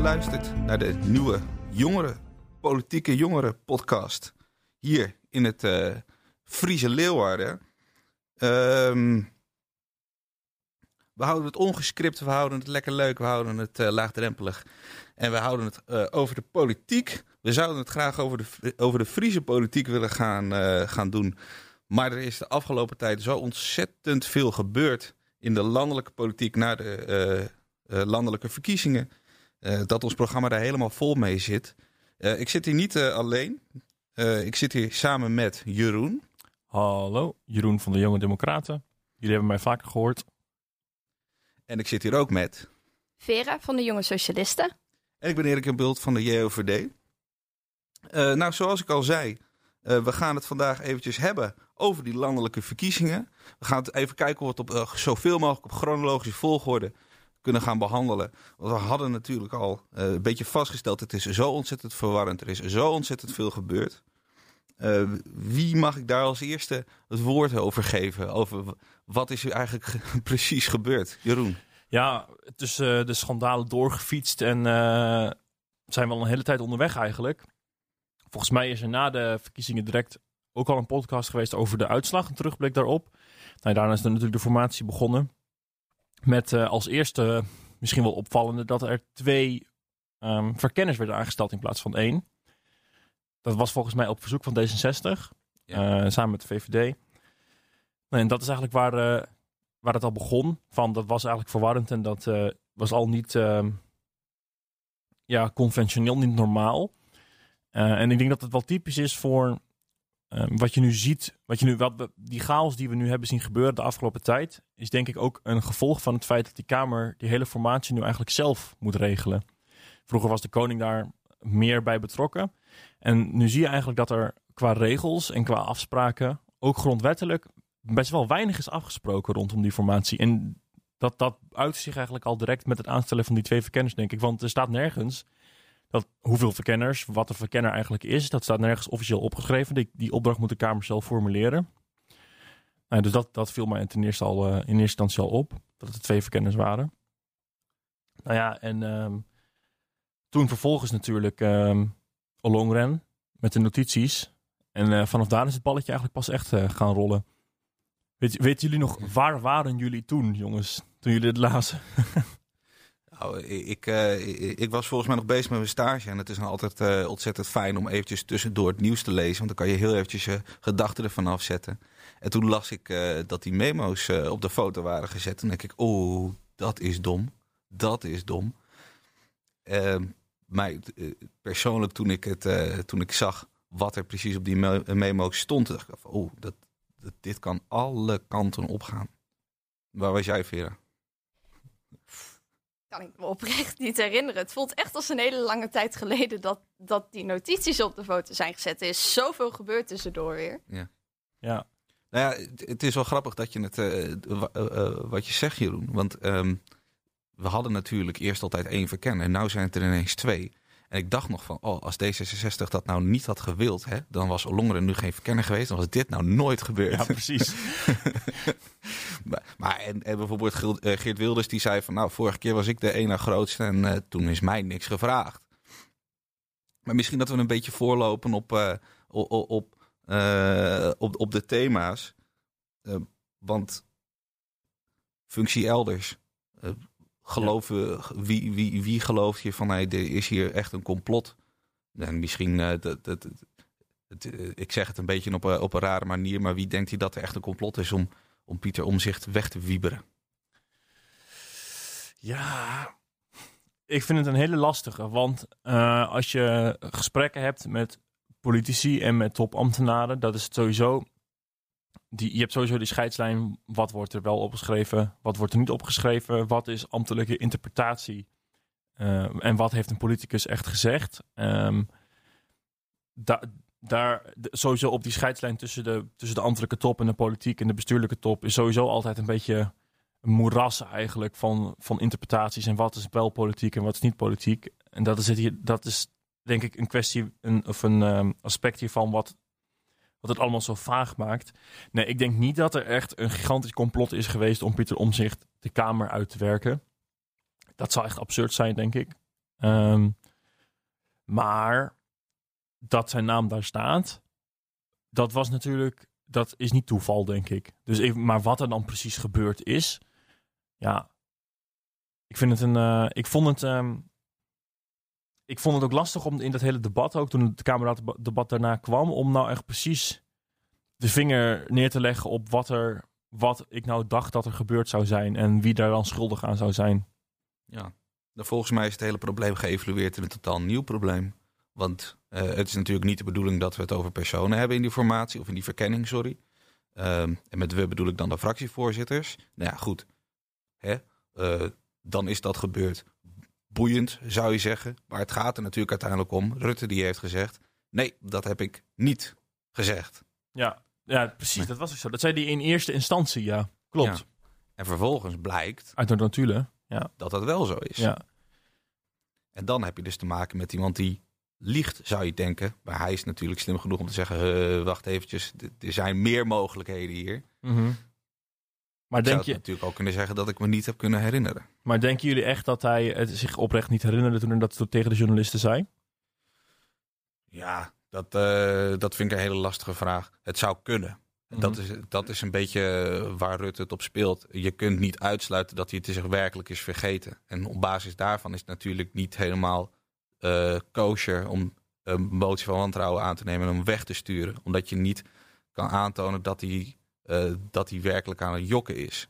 luistert naar de nieuwe jongeren, politieke jongeren podcast. Hier in het eh Friese Leeuwarden. Ehm, we houden het ongescript, we houden het lekker leuk, we houden het eh, laagdrempelig. En we houden het eh, over de politiek. We zouden het graag over de, over de Friese politiek willen gaan, gaan doen. Maar er is de afgelopen tijd zo ontzettend veel gebeurd in de landelijke politiek na de landelijke verkiezingen. Eh, dat ons programma daar helemaal vol mee zit. Eh, ik zit hier niet eh, alleen. Eh, ik zit hier samen met Jeroen. Hallo, Jeroen van de Jonge Democraten. Jullie hebben mij vaker gehoord. En ik zit hier ook met. Vera van de Jonge Socialisten. En ik ben Erik en Bult van de JOVD. Eh, nou, zoals ik al zei, eh, we gaan het vandaag eventjes hebben over die landelijke verkiezingen. We gaan het even kijken of we het op zoveel mogelijk op chronologische volgorde kunnen gaan behandelen. Want we hadden natuurlijk al eh, een beetje vastgesteld, het is zo ontzettend verwarrend. Er is zo ontzettend veel gebeurd. Eh, wie mag ik daar als eerste het woord over geven? Over wat is er eigenlijk ge- precies gebeurd? Jeroen. Ja, is eh, de schandalen doorgefietst en zijn we al een hele tijd onderweg eigenlijk. Volgens mij is er na de verkiezingen direct ook al een podcast geweest over de uitslag, een terugblik daarop. Nou, daarna is er natuurlijk de formatie begonnen. Met eh, als eerste, misschien wel opvallende, dat er twee ehm, verkenners werden aangesteld in plaats van één. Dat was volgens mij op verzoek van D66, Ja. eh, samen met de VVD. En dat is eigenlijk waar, eh, waar het al begon. Van, dat was eigenlijk verwarrend en dat was al niet ehm, ja, conventioneel, niet normaal. En ik denk dat het wel typisch is voor ehm, wat je nu ziet, wat je nu, wat die chaos die we nu hebben zien gebeuren de afgelopen tijd, is denk ik ook een gevolg van het feit dat die Kamer die hele formatie nu eigenlijk zelf moet regelen. Vroeger was de koning daar meer bij betrokken. En nu zie je eigenlijk dat er qua regels en qua afspraken, ook grondwettelijk, best wel weinig is afgesproken rondom die formatie. En dat, dat uit zich eigenlijk al direct met het aanstellen van die twee verkenners, denk ik. Want er staat nergens hoeveel verkenners, wat een verkenner eigenlijk is, dat staat nergens officieel opgeschreven. Die, die opdracht moet de Kamer zelf formuleren. Nou, dus dat, dat viel mij al, eh, in eerste instantie al op, dat het twee verkenners waren. Nou ja, en ehm, toen vervolgens natuurlijk ehm Ollongren met de notities. En eh, vanaf daar is het balletje eigenlijk pas echt eh, gaan rollen. Weet, weten jullie nog, waar waren jullie toen, jongens? Toen jullie het lazen? Nou, ik, eh, ik, was volgens mij nog bezig met mijn stage. En het is dan altijd eh, ontzettend fijn om eventjes tussendoor het nieuws te lezen. Want dan kan je heel eventjes je gedachten ervan afzetten. En toen las ik eh, dat die memo's op de foto waren gezet. Toen denk ik, oh, dat is dom. Dat is dom. Ehm, maar eh, persoonlijk, toen ik, het, toen ik zag wat er precies op die me- memo's stond, dacht ik, oh, dat, dat, dit kan alle kanten opgaan. Waar was jij, Vera? Kan ik me oprecht niet herinneren. Het voelt echt als een hele lange tijd geleden dat, dat die notities op de foto zijn gezet. Er is zoveel gebeurd tussendoor weer. Ja, Nou ja, het, het is wel grappig dat je het, eh, eh, eh, wat je zegt, Jeroen. Want ehm, we hadden natuurlijk eerst altijd één verkenner. En nu zijn het er ineens twee. En ik dacht nog van, oh, als D66 dat nou niet had gewild, hè, dan was Ollongren nu geen verkenner geweest. Dan was dit nou nooit gebeurd. ja precies. maar maar en, en bijvoorbeeld eh, Geert Wilders die zei van, nou, vorige keer was ik de ene grootste en eh, toen is mij niks gevraagd. Maar misschien dat we een beetje voorlopen op, eh, op, op, op, op de thema's. Want functie elders. Geloven, wie, wie, wie gelooft hier van, hey, er is hier echt een complot? En misschien, dat, dat, het, ik zeg het een beetje op, een- op een rare manier, maar wie denkt hier dat er echt een complot is om om Pieter Omzicht weg te wieberen. Ja, ik vind het een hele lastige. Want eh, als je gesprekken hebt met politici en met topambtenaren, dat is het sowieso. Die, je hebt sowieso die scheidslijn. Wat wordt er wel opgeschreven? Wat wordt er niet opgeschreven? Wat is ambtelijke interpretatie? Eh, en wat heeft een politicus echt gezegd? Ehm, da- daar, sowieso op die scheidslijn tussen de, tussen de ambtelijke top en de politiek en de bestuurlijke top is sowieso altijd een beetje een moeras eigenlijk van, van interpretaties en wat is wel politiek en wat is niet politiek. En dat is, het hier, dat is denk ik een kwestie een, of een ehm, aspect hiervan wat, wat het allemaal zo vaag maakt. Nee, ik denk niet dat er echt een gigantisch complot is geweest om Pieter Omzicht de Kamer uit te werken. Dat zou echt absurd zijn, denk ik. Ehm, maar dat zijn naam daar staat, dat was natuurlijk, dat is niet toeval, denk ik. Dus even, maar wat er dan precies gebeurd is, ja, ik vind het een, eh, ik vond het, ehm, ik vond het ook lastig om in dat hele debat, ook toen het Kamerdebat daarna kwam, om nou echt precies de vinger neer te leggen op wat er, wat ik nou dacht dat er gebeurd zou zijn en wie daar dan schuldig aan zou zijn. Ja, nou, volgens mij is het hele probleem geëvalueerd in een totaal nieuw probleem. Want eh, het is natuurlijk niet de bedoeling dat we het over personen hebben in die formatie, of in die verkenning, sorry. Ehm, en met we bedoel ik dan de fractievoorzitters. Nou ja, goed. Hè? Eh, dan is dat gebeurd. Boeiend, zou je zeggen. Maar het gaat er natuurlijk uiteindelijk om. Rutte die heeft gezegd, nee, dat heb ik niet gezegd. Ja, ja precies. Dat was ook zo. Dat zei hij in eerste instantie, ja. Klopt. Ja. En vervolgens blijkt Uit de notulen. Ja. dat dat wel zo is. Ja. En dan heb je dus te maken met iemand die liegt, zou je denken. Maar hij is natuurlijk slim genoeg om te zeggen, wacht eventjes, er zijn meer mogelijkheden hier. Mhm. Maar, Ik denk zou je, natuurlijk ook kunnen zeggen dat ik me niet heb kunnen herinneren. maar denken jullie echt dat hij het zich oprecht niet herinnerde toen hij dat tegen de journalisten zei? Ja, dat, eh, dat vind ik een hele lastige vraag. Het zou kunnen. Mhm. Dat, is, dat is een beetje waar Rutte het op speelt. Je kunt niet uitsluiten dat hij het zich werkelijk is vergeten. En op basis daarvan is het natuurlijk niet helemaal kosher om een motie van wantrouwen aan te nemen en hem weg te sturen. Omdat je niet kan aantonen dat hij, eh, dat hij werkelijk aan het jokken is.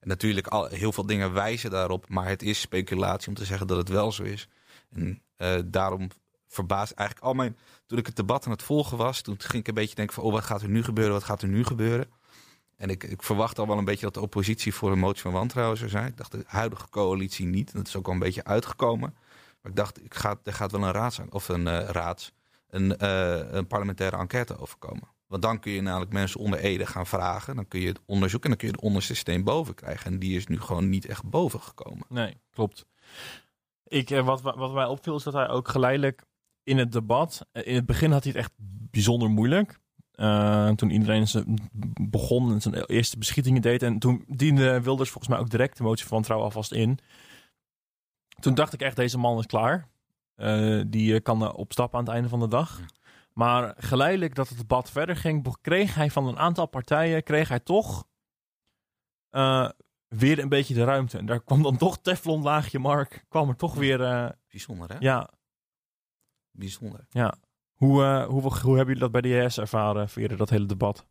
En natuurlijk, al, heel veel dingen wijzen daarop, maar het is speculatie om te zeggen dat het wel zo is. En eh, daarom verbaast eigenlijk al mijn. Toen ik het debat aan het volgen was, toen ging ik een beetje denken van, oh, wat gaat er nu gebeuren? Wat gaat er nu gebeuren? En ik, ik verwacht al wel een beetje dat de oppositie voor een motie van wantrouwen zou zijn. Ik dacht de huidige coalitie niet. En dat is ook al een beetje uitgekomen. Ik dacht, ik ga, er gaat wel een raads of een eh, raads, een, eh, een parlementaire enquête overkomen. Want dan kun je namelijk mensen onder Ede gaan vragen. Dan kun je het onderzoeken en dan kun je het onderste steen boven krijgen. En die is nu gewoon niet echt boven gekomen. Nee, klopt. Ik, eh, wat, wat mij opviel is dat hij ook geleidelijk in het debat... In het begin had hij het echt bijzonder moeilijk. Toen iedereen zijn- begon en zijn eerste beschietingen deed. En toen diende Wilders volgens mij ook direct de motie van wantrouwen alvast in. Toen dacht ik echt, deze man is klaar. Eh, die eh, kan eh, opstappen aan het einde van de dag. Ja. Maar geleidelijk dat het debat verder ging, kreeg hij van een aantal partijen, kreeg hij toch weer een beetje de ruimte. En daar kwam dan toch Teflon laagje Mark, kwam er toch weer, Bijzonder, hè? ja, Bijzonder. hoe, eh, hoe, hoe hebben jullie dat bij de JS ervaren, via dat hele debat?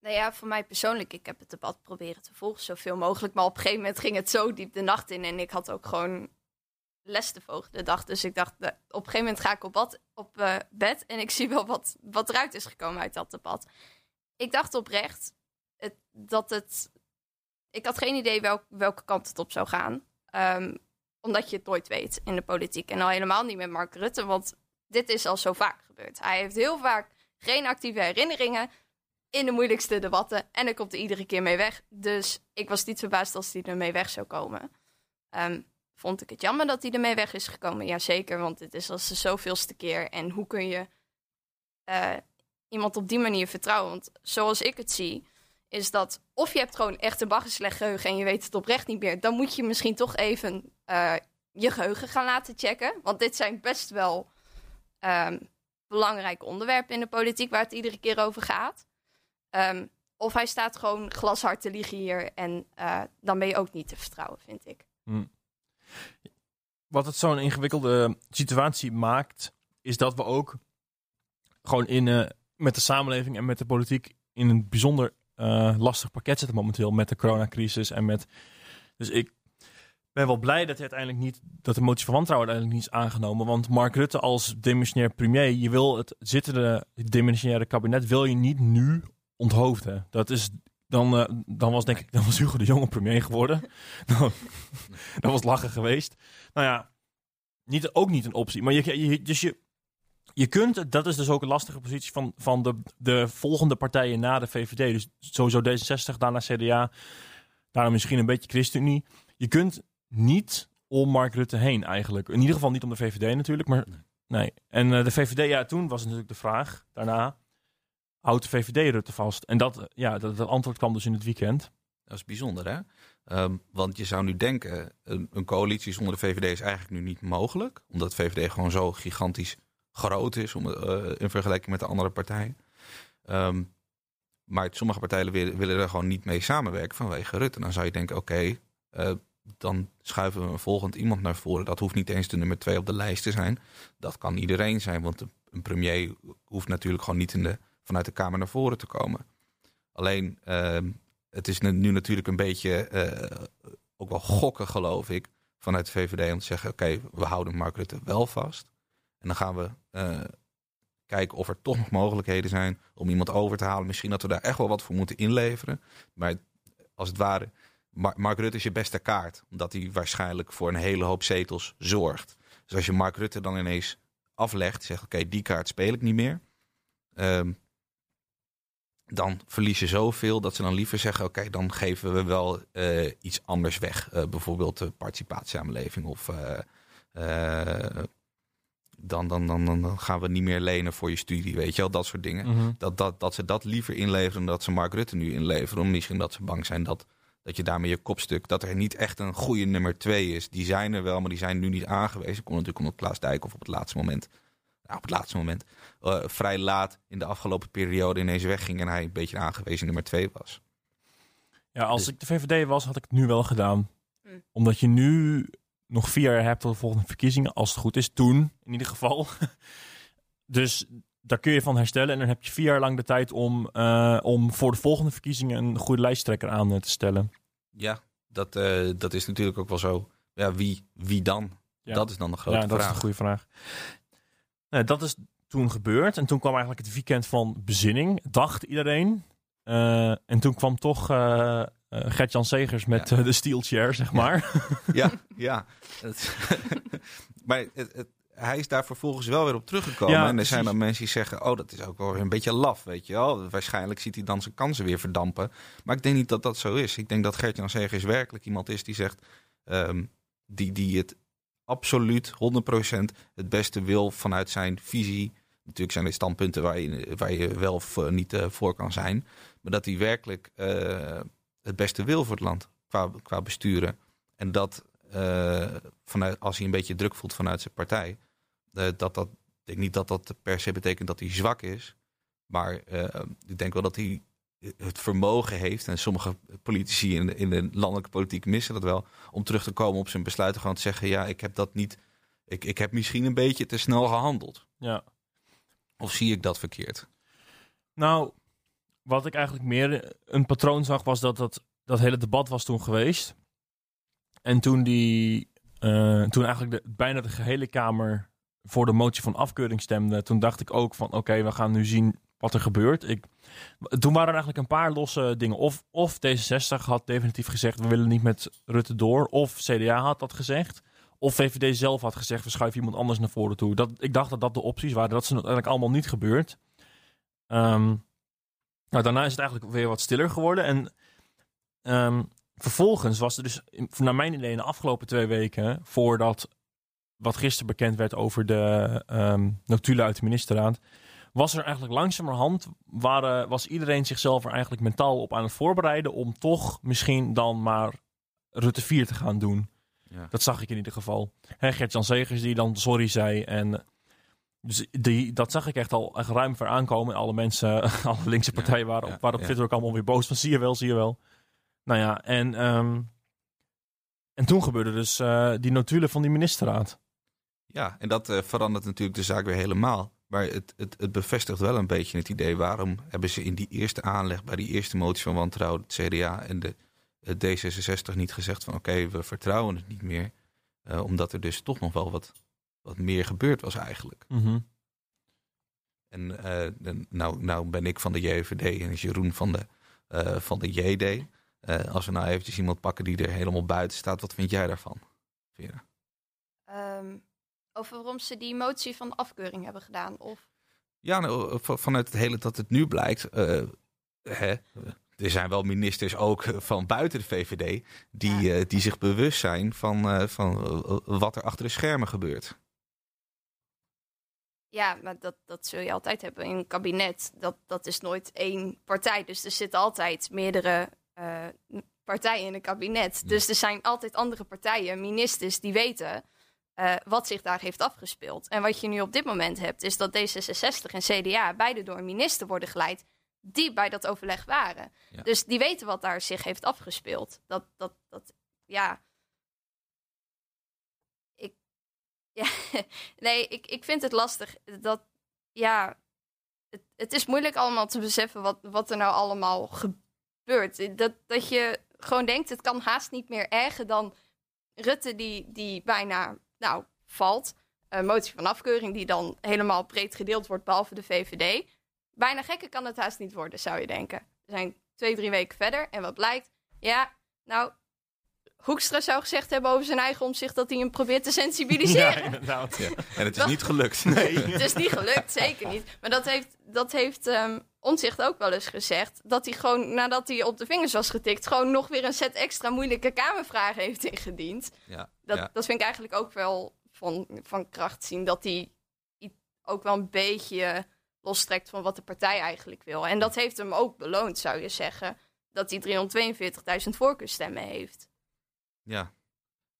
Nou ja, voor mij persoonlijk, ik heb het debat proberen te volgen, zoveel mogelijk. Maar op een gegeven moment ging het zo diep de nacht in en ik had ook gewoon les te volgen de dag. Dus ik dacht, eh, op een gegeven moment ga ik op, eh, bed en ik zie wel wat, wat eruit is gekomen uit dat debat. Ik dacht oprecht dat het... Ik had geen idee welk, welke kant het op zou gaan. Ehm, omdat je het nooit weet in de politiek. En al helemaal niet met Mark Rutte, want dit is al zo vaak gebeurd. Hij heeft heel vaak geen actieve herinneringen in de moeilijkste debatten. En hij komt er iedere keer mee weg. Dus ik was niet verbaasd als hij ermee weg zou komen. Ehm, vond ik het jammer dat hij ermee weg is gekomen? Jazeker, want dit is als de zoveelste keer. En hoe kun je eh, iemand op die manier vertrouwen? Want zoals ik het zie, is dat of je hebt gewoon echt een baggerslecht geheugen en je weet het oprecht niet meer. Dan moet je misschien toch even eh, je geheugen gaan laten checken. Want dit zijn best wel ehm, belangrijke onderwerpen in de politiek waar het iedere keer over gaat. Ehm, of hij staat gewoon glashard te liegen hier en eh, dan ben je ook niet te vertrouwen, vind ik. Wat het zo'n ingewikkelde situatie maakt, is dat we ook gewoon in, eh, met de samenleving en met de politiek in een bijzonder eh, lastig pakket zitten momenteel met de coronacrisis en met. Dus ik ben wel blij dat uiteindelijk niet dat de motie van wantrouwen uiteindelijk niet is aangenomen, want Mark Rutte als demissionair premier, je wil het zittende demissionaire kabinet wil je niet nu onthoofden. Dat is dan, eh, dan was denk ik dan was Hugo de Jonge premier geworden. dan, dat was lachen geweest. Nou ja, niet, ook niet een optie. Maar je, je, dus je, je kunt, dat is dus ook een lastige positie van, van de, de volgende partijen na de VVD. Dus sowieso D66, daarna CDA, daarna misschien een beetje ChristenUnie. Je kunt niet om Mark Rutte heen eigenlijk. In ieder geval niet om de VVD natuurlijk, maar Nee. nee. En eh, de VVD, ja, toen was natuurlijk de vraag, daarna, houdt de VVD Rutte vast? En dat, eh, ja, dat, antwoord kwam dus in het weekend. Dat is bijzonder, hè? Ehm, want je zou nu denken, een, een, coalitie zonder de VVD is eigenlijk nu niet mogelijk. Omdat de VVD gewoon zo gigantisch groot is om, uh, in vergelijking met de andere partijen. Ehm, maar sommige partijen willen, willen, er gewoon niet mee samenwerken vanwege Rutte. Dan zou je denken, oké, eh, dan schuiven we een volgend iemand naar voren. Dat hoeft niet eens de nummer twee op de lijst te zijn. Dat kan iedereen zijn, want een premier hoeft natuurlijk gewoon niet in de, vanuit de Kamer naar voren te komen. Alleen, ehm, het is nu natuurlijk een beetje uh, ook wel gokken, geloof ik, vanuit de VVD om te zeggen: oké, we houden Mark Rutte wel vast. En dan gaan we uh, kijken of er toch nog mogelijkheden zijn om iemand over te halen. Misschien dat we daar echt wel wat voor moeten inleveren. Maar als het ware, Mark Rutte is je beste kaart, omdat hij waarschijnlijk voor een hele hoop zetels zorgt. Dus als je Mark Rutte dan ineens aflegt, zegt: oké, die kaart speel ik niet meer. Um, dan verlies je zoveel dat ze dan liever zeggen: oké, dan geven we wel uh, iets anders weg. Uh, bijvoorbeeld de participatiesamenleving of uh, dan, dan, dan, dan gaan we niet meer lenen voor je studie, weet je wel, dat soort dingen. Mm -hmm. dat, dat, dat ze dat liever inleveren dan dat ze Mark Rutte nu inleveren. Om misschien dat ze bang zijn dat, dat je daarmee je kopstuk, dat er niet echt een goede nummer twee is. Die zijn er wel, maar die zijn nu niet aangewezen. Komt natuurlijk omdat Klaas Dijkhoff op het laatste moment nou, op het laatste moment, uh, vrij laat in de afgelopen periode ineens wegging en hij een beetje aangewezen nummer twee was. Ja, als Dus- ik de VVD was, had ik het nu wel gedaan. Hm. Omdat je nu nog vier jaar hebt tot de volgende verkiezingen, als het goed is, toen in ieder geval. dus daar kun je van herstellen en dan heb je vier jaar lang de tijd om, eh, om voor de volgende verkiezingen een goede lijsttrekker aan eh, te stellen. Ja, dat, eh, dat is natuurlijk ook wel zo. Ja, wie, wie dan? Ja. Dat is dan de grote ja, dat vraag. is een goede vraag. Nou, dat is toen gebeurd. En toen kwam eigenlijk het weekend van bezinning, dacht iedereen. Eh, en toen kwam toch eh, Gert-Jan Segers met Ja. de steel chair, zeg maar. Ja, ja. Maar het, het- hij is daar vervolgens wel weer op teruggekomen. Ja, en er precies. zijn dan mensen die zeggen: Oh, dat is ook wel weer een beetje laf, weet je wel. Waarschijnlijk ziet hij dan zijn kansen weer verdampen. Maar ik denk niet dat dat zo is. Ik denk dat Gert-Jan Segers werkelijk iemand is die zegt: ehm, die, die het absoluut 100% het beste wil vanuit zijn visie. Natuurlijk zijn er standpunten waar je, waar je wel of eh, niet eh, voor kan zijn. Maar dat hij werkelijk eh, het beste wil voor het land qua, qua besturen. En dat vanuit, als hij een beetje druk voelt vanuit zijn partij, dat dat, ik denk niet dat dat per se betekent dat hij zwak is. Maar ik denk wel dat hij het vermogen heeft, en sommige politici in de, in de landelijke politiek missen dat wel, om terug te komen op zijn besluiten. Gewoon te zeggen, ja, ik heb dat niet, ik, ik heb misschien een beetje te snel gehandeld. ja. Of zie ik dat verkeerd? Nou, wat ik eigenlijk meer een patroon zag, was dat dat, dat hele debat was toen geweest. En toen die, eh, toen eigenlijk de, bijna de gehele Kamer voor de motie van afkeuring stemde, toen dacht ik ook van oké, we gaan nu zien wat er gebeurt. Ik, toen waren er eigenlijk een paar losse dingen. Of, of D66 had definitief gezegd, we willen niet met Rutte door. Of CDA had dat gezegd. Of VVD zelf had gezegd, we schuiven iemand anders naar voren toe. Dat, ik dacht dat dat de opties waren. Dat is uiteindelijk allemaal niet gebeurd. Ehm, nou, daarna is het eigenlijk weer wat stiller geworden. En ehm, vervolgens was er dus, naar mijn idee, in de afgelopen twee weken, voordat wat gisteren bekend werd over de ehm notulen uit de ministerraad, was er eigenlijk langzamerhand, waren, was iedereen zichzelf er eigenlijk mentaal op aan het voorbereiden om toch misschien dan maar Rutte 4 te gaan doen. Ja. Dat zag ik in ieder geval. Gert-Jan Segers die dan sorry zei. En dus die, dat zag ik echt al echt ruim ver aankomen. Alle mensen, alle linkse partijen waren, op, waren op. Twitter ook allemaal weer boos van zie je wel, zie je wel. Nou ja, en, ehm, en toen gebeurde dus eh, die notulen van die ministerraad. Ja, en dat eh, verandert natuurlijk de zaak weer helemaal. Maar het, het, het bevestigt wel een beetje het idee. Waarom hebben ze in die eerste aanleg, bij die eerste motie van wantrouwen, het CDA en de het D66 niet gezegd van oké, we vertrouwen het niet meer. Eh, omdat er dus toch nog wel wat, wat meer gebeurd was eigenlijk. Mhm. En eh, de- nou, nou ben ik van de JVD en is Jeroen van de, eh, van de JD. Eh, als we nou eventjes iemand pakken die er helemaal buiten staat, wat vind jij daarvan? Vera? Ehm, over waarom ze die motie van afkeuring hebben gedaan. Of Ja, nou, v- vanuit het hele dat het nu blijkt. eh, hè, er zijn wel ministers ook van buiten de VVD. die, eh, die zich bewust zijn van, eh, van eh, wat er achter de schermen gebeurt. ja, maar dat, dat zul je altijd hebben in een kabinet. Dat, dat is nooit één partij. Dus er zitten altijd meerdere eh, partij in een kabinet. Dus er zijn altijd andere partijen, ministers, die weten eh, wat zich daar heeft afgespeeld. En wat je nu op dit moment hebt, is dat D66 en CDA beide door een minister worden geleid die bij dat overleg waren. Ja. Dus die weten wat daar zich heeft afgespeeld. Dat, dat, dat, ja. Ik, ja, nee, ik, ik vind het lastig dat, ja, het, het is moeilijk allemaal te beseffen wat, wat er nou allemaal gebeurt. Dat, dat je gewoon denkt, het kan haast niet meer erger dan Rutte die, die bijna, nou, valt. Een motie van afkeuring die dan helemaal breed gedeeld wordt, behalve de VVD. Bijna gekker kan het haast niet worden, zou je denken. We zijn twee, drie weken verder en wat blijkt? Ja, nou, Hoekstra zou gezegd hebben over zijn eigen omzicht dat hij hem probeert te sensibiliseren. Ja, inderdaad. Ja. En het is niet gelukt. Het is niet gelukt, zeker niet. Maar dat heeft, dat heeft ehm, Omtzigt ook wel eens gezegd. Dat hij gewoon, nadat hij op de vingers was getikt, gewoon nog weer een set extra moeilijke kamervragen heeft ingediend. Ja, Dat, ja. dat vind ik eigenlijk ook wel van, van kracht zien. Dat hij ook wel een beetje lostrekt van wat de partij eigenlijk wil. En dat heeft hem ook beloond, zou je zeggen. Dat hij 342.000 voorkeurstemmen heeft. ja.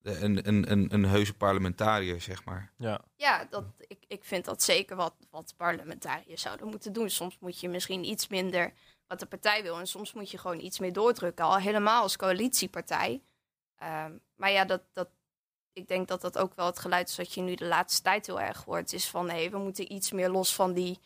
Een, een, een, een heuse parlementariër, zeg maar. Ja. Ja, dat, ik, ik vind dat zeker wat, wat parlementariërs zouden moeten doen. Soms moet je misschien iets minder wat de partij wil. En soms moet je gewoon iets meer doordrukken. Al helemaal als coalitiepartij. Ehm, maar ja, dat, dat, ik denk dat dat ook wel het geluid is wat je nu de laatste tijd heel erg hoort. Is van, hé, we moeten iets meer los van die...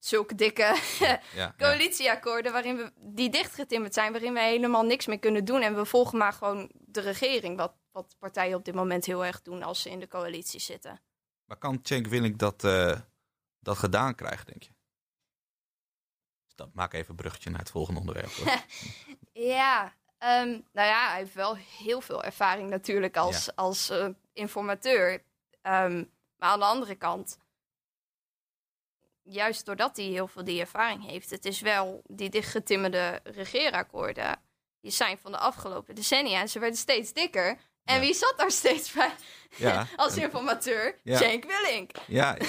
Zulke dikke Ja, coalitieakkoorden waarin we die dichtgetimmerd zijn, waarin we helemaal niks meer kunnen doen. En we volgen maar gewoon de regering, wat, wat partijen op dit moment heel erg doen als ze in de coalitie zitten. Maar kan Cenk Willink dat, eh, dat gedaan krijgen, denk je? Dus dat, maak even een bruggetje naar het volgende onderwerp. hoor. Ja, ehm, nou ja, hij heeft wel heel veel ervaring natuurlijk als, als eh, informateur. Ehm, maar aan de andere kant, juist doordat hij heel veel die ervaring heeft, het is wel die dichtgetimmerde regeerakkoorden. Die zijn van de afgelopen decennia en ze werden steeds dikker. En Ja. wie zat daar steeds bij Ja, als informateur? Ja. Cenk Willink. Ja.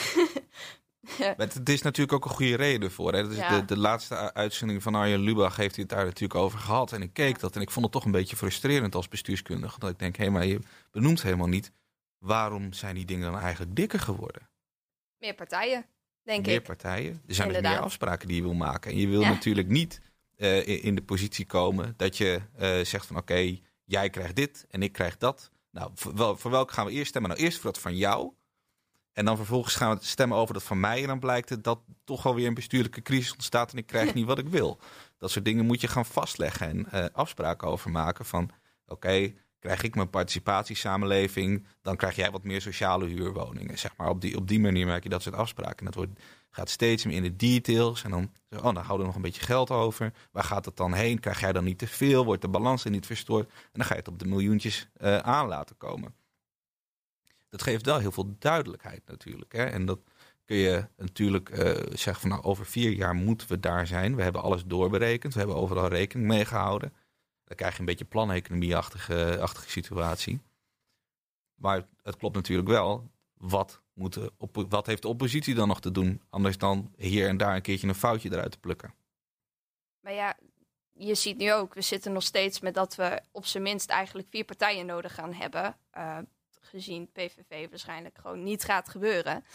Maar het, is natuurlijk ook een goede reden voor. Hè? Dus Ja. de, de laatste uitzending van Arjen Lubach heeft hij het daar natuurlijk over gehad. En ik keek dat en ik vond het toch een beetje frustrerend als bestuurskundige. Dat ik denk, hé, maar je benoemt helemaal niet... waarom zijn die dingen dan eigenlijk dikker geworden? Meer partijen, denk meer ik. partijen. Er zijn ook meer Inderdaad. afspraken die je wil maken. En je wil Ja. natuurlijk niet eh, in, de positie komen dat je eh, zegt van oké, jij krijgt dit en ik krijg dat. Nou, voor, wel, voor welke gaan we eerst stemmen? Nou, eerst voor dat van jou. En dan vervolgens gaan we stemmen over dat van mij. En dan blijkt het dat toch alweer een bestuurlijke crisis ontstaat en ik krijg niet wat ik wil. Dat soort dingen moet je gaan vastleggen en eh, afspraken over maken van oké, krijg ik mijn participatiesamenleving, dan krijg jij wat meer sociale huurwoningen. Zeg maar. op, die, op die manier maak je dat soort afspraken. En dat wordt, gaat steeds meer in de details. En dan, oh, dan houden we nog een beetje geld over. Waar gaat het dan heen? Krijg jij dan niet te veel? Wordt de balans niet verstoord? En dan ga je het op de miljoentjes eh, aan laten komen. Dat geeft wel heel veel duidelijkheid natuurlijk. Hè? En dat kun je natuurlijk eh, zeggen van nou, over vier jaar moeten we daar zijn. We hebben alles doorberekend. We hebben overal rekening mee gehouden. Dan krijg je een beetje planeconomie-achtige achtige situatie. Maar het klopt natuurlijk wel. Wat, moet oppo- wat heeft de oppositie dan nog te doen? Anders dan hier en daar een keertje een foutje eruit te plukken. Maar ja, je ziet nu ook, we zitten nog steeds met dat we op zijn minst eigenlijk vier partijen nodig gaan hebben. Eh, gezien PVV waarschijnlijk gewoon niet gaat gebeuren.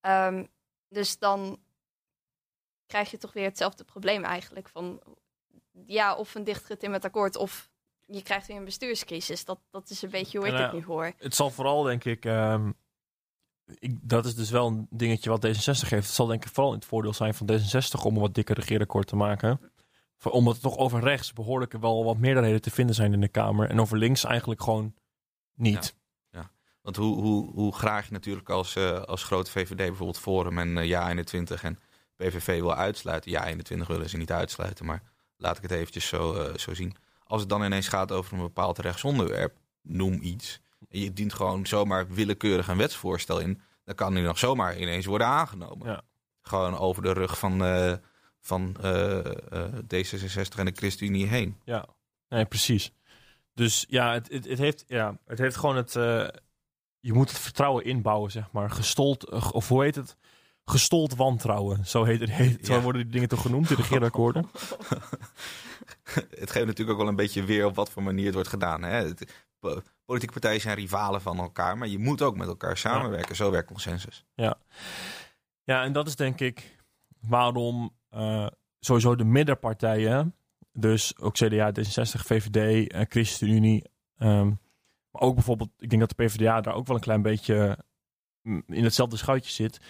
Ehm, dus dan krijg je toch weer hetzelfde probleem eigenlijk. Van ja, of een dichtgetimmerd akkoord of je krijgt weer een bestuurscrisis. Dat, dat is een beetje hoe ik het eh, nu hoor. Het zal vooral, denk ik, ehm, ik, dat is dus wel een dingetje wat D66 heeft. Het zal denk ik vooral in het voordeel zijn van D66 om een wat dikker regeerakkoord te maken. Voor- Omdat er toch over rechts behoorlijk wel wat meerderheden te vinden zijn in de Kamer. En over links eigenlijk gewoon niet. Want hoe, hoe, hoe graag je natuurlijk als, eh, als grote VVD bijvoorbeeld Forum en eh, Ja 21 en PVV wil uitsluiten. Ja 21 willen ze niet uitsluiten, maar laat ik het eventjes zo, eh, zo zien. Als het dan ineens gaat over een bepaald rechtsonderwerp, noem iets. En je dient gewoon zomaar willekeurig een wetsvoorstel in. Dan kan die nog zomaar ineens worden aangenomen. Ja. Gewoon over de rug van, eh, van eh, eh, D66 en de ChristenUnie heen. Ja, nee, precies. Dus ja, het, het, het, heeft, ja, het heeft gewoon het. je moet het vertrouwen inbouwen, zeg maar. Gestold, of hoe heet het? Gestold wantrouwen. Zo, heet, heet, zo Ja. worden die dingen toch genoemd in de regeerakkoorden. het geeft natuurlijk ook wel een beetje weer op wat voor manier het wordt gedaan. Hè? Het- po- politieke partijen zijn rivalen van elkaar, maar je moet ook met elkaar samenwerken. Zo werkt consensus. Ja, en dat is denk ik waarom eh, sowieso de middenpartijen, dus ook CDA, D66, VVD, eh, ChristenUnie, ehm, maar ook bijvoorbeeld, ik denk dat de PvdA daar ook wel een klein beetje mm, in hetzelfde schuitje zit.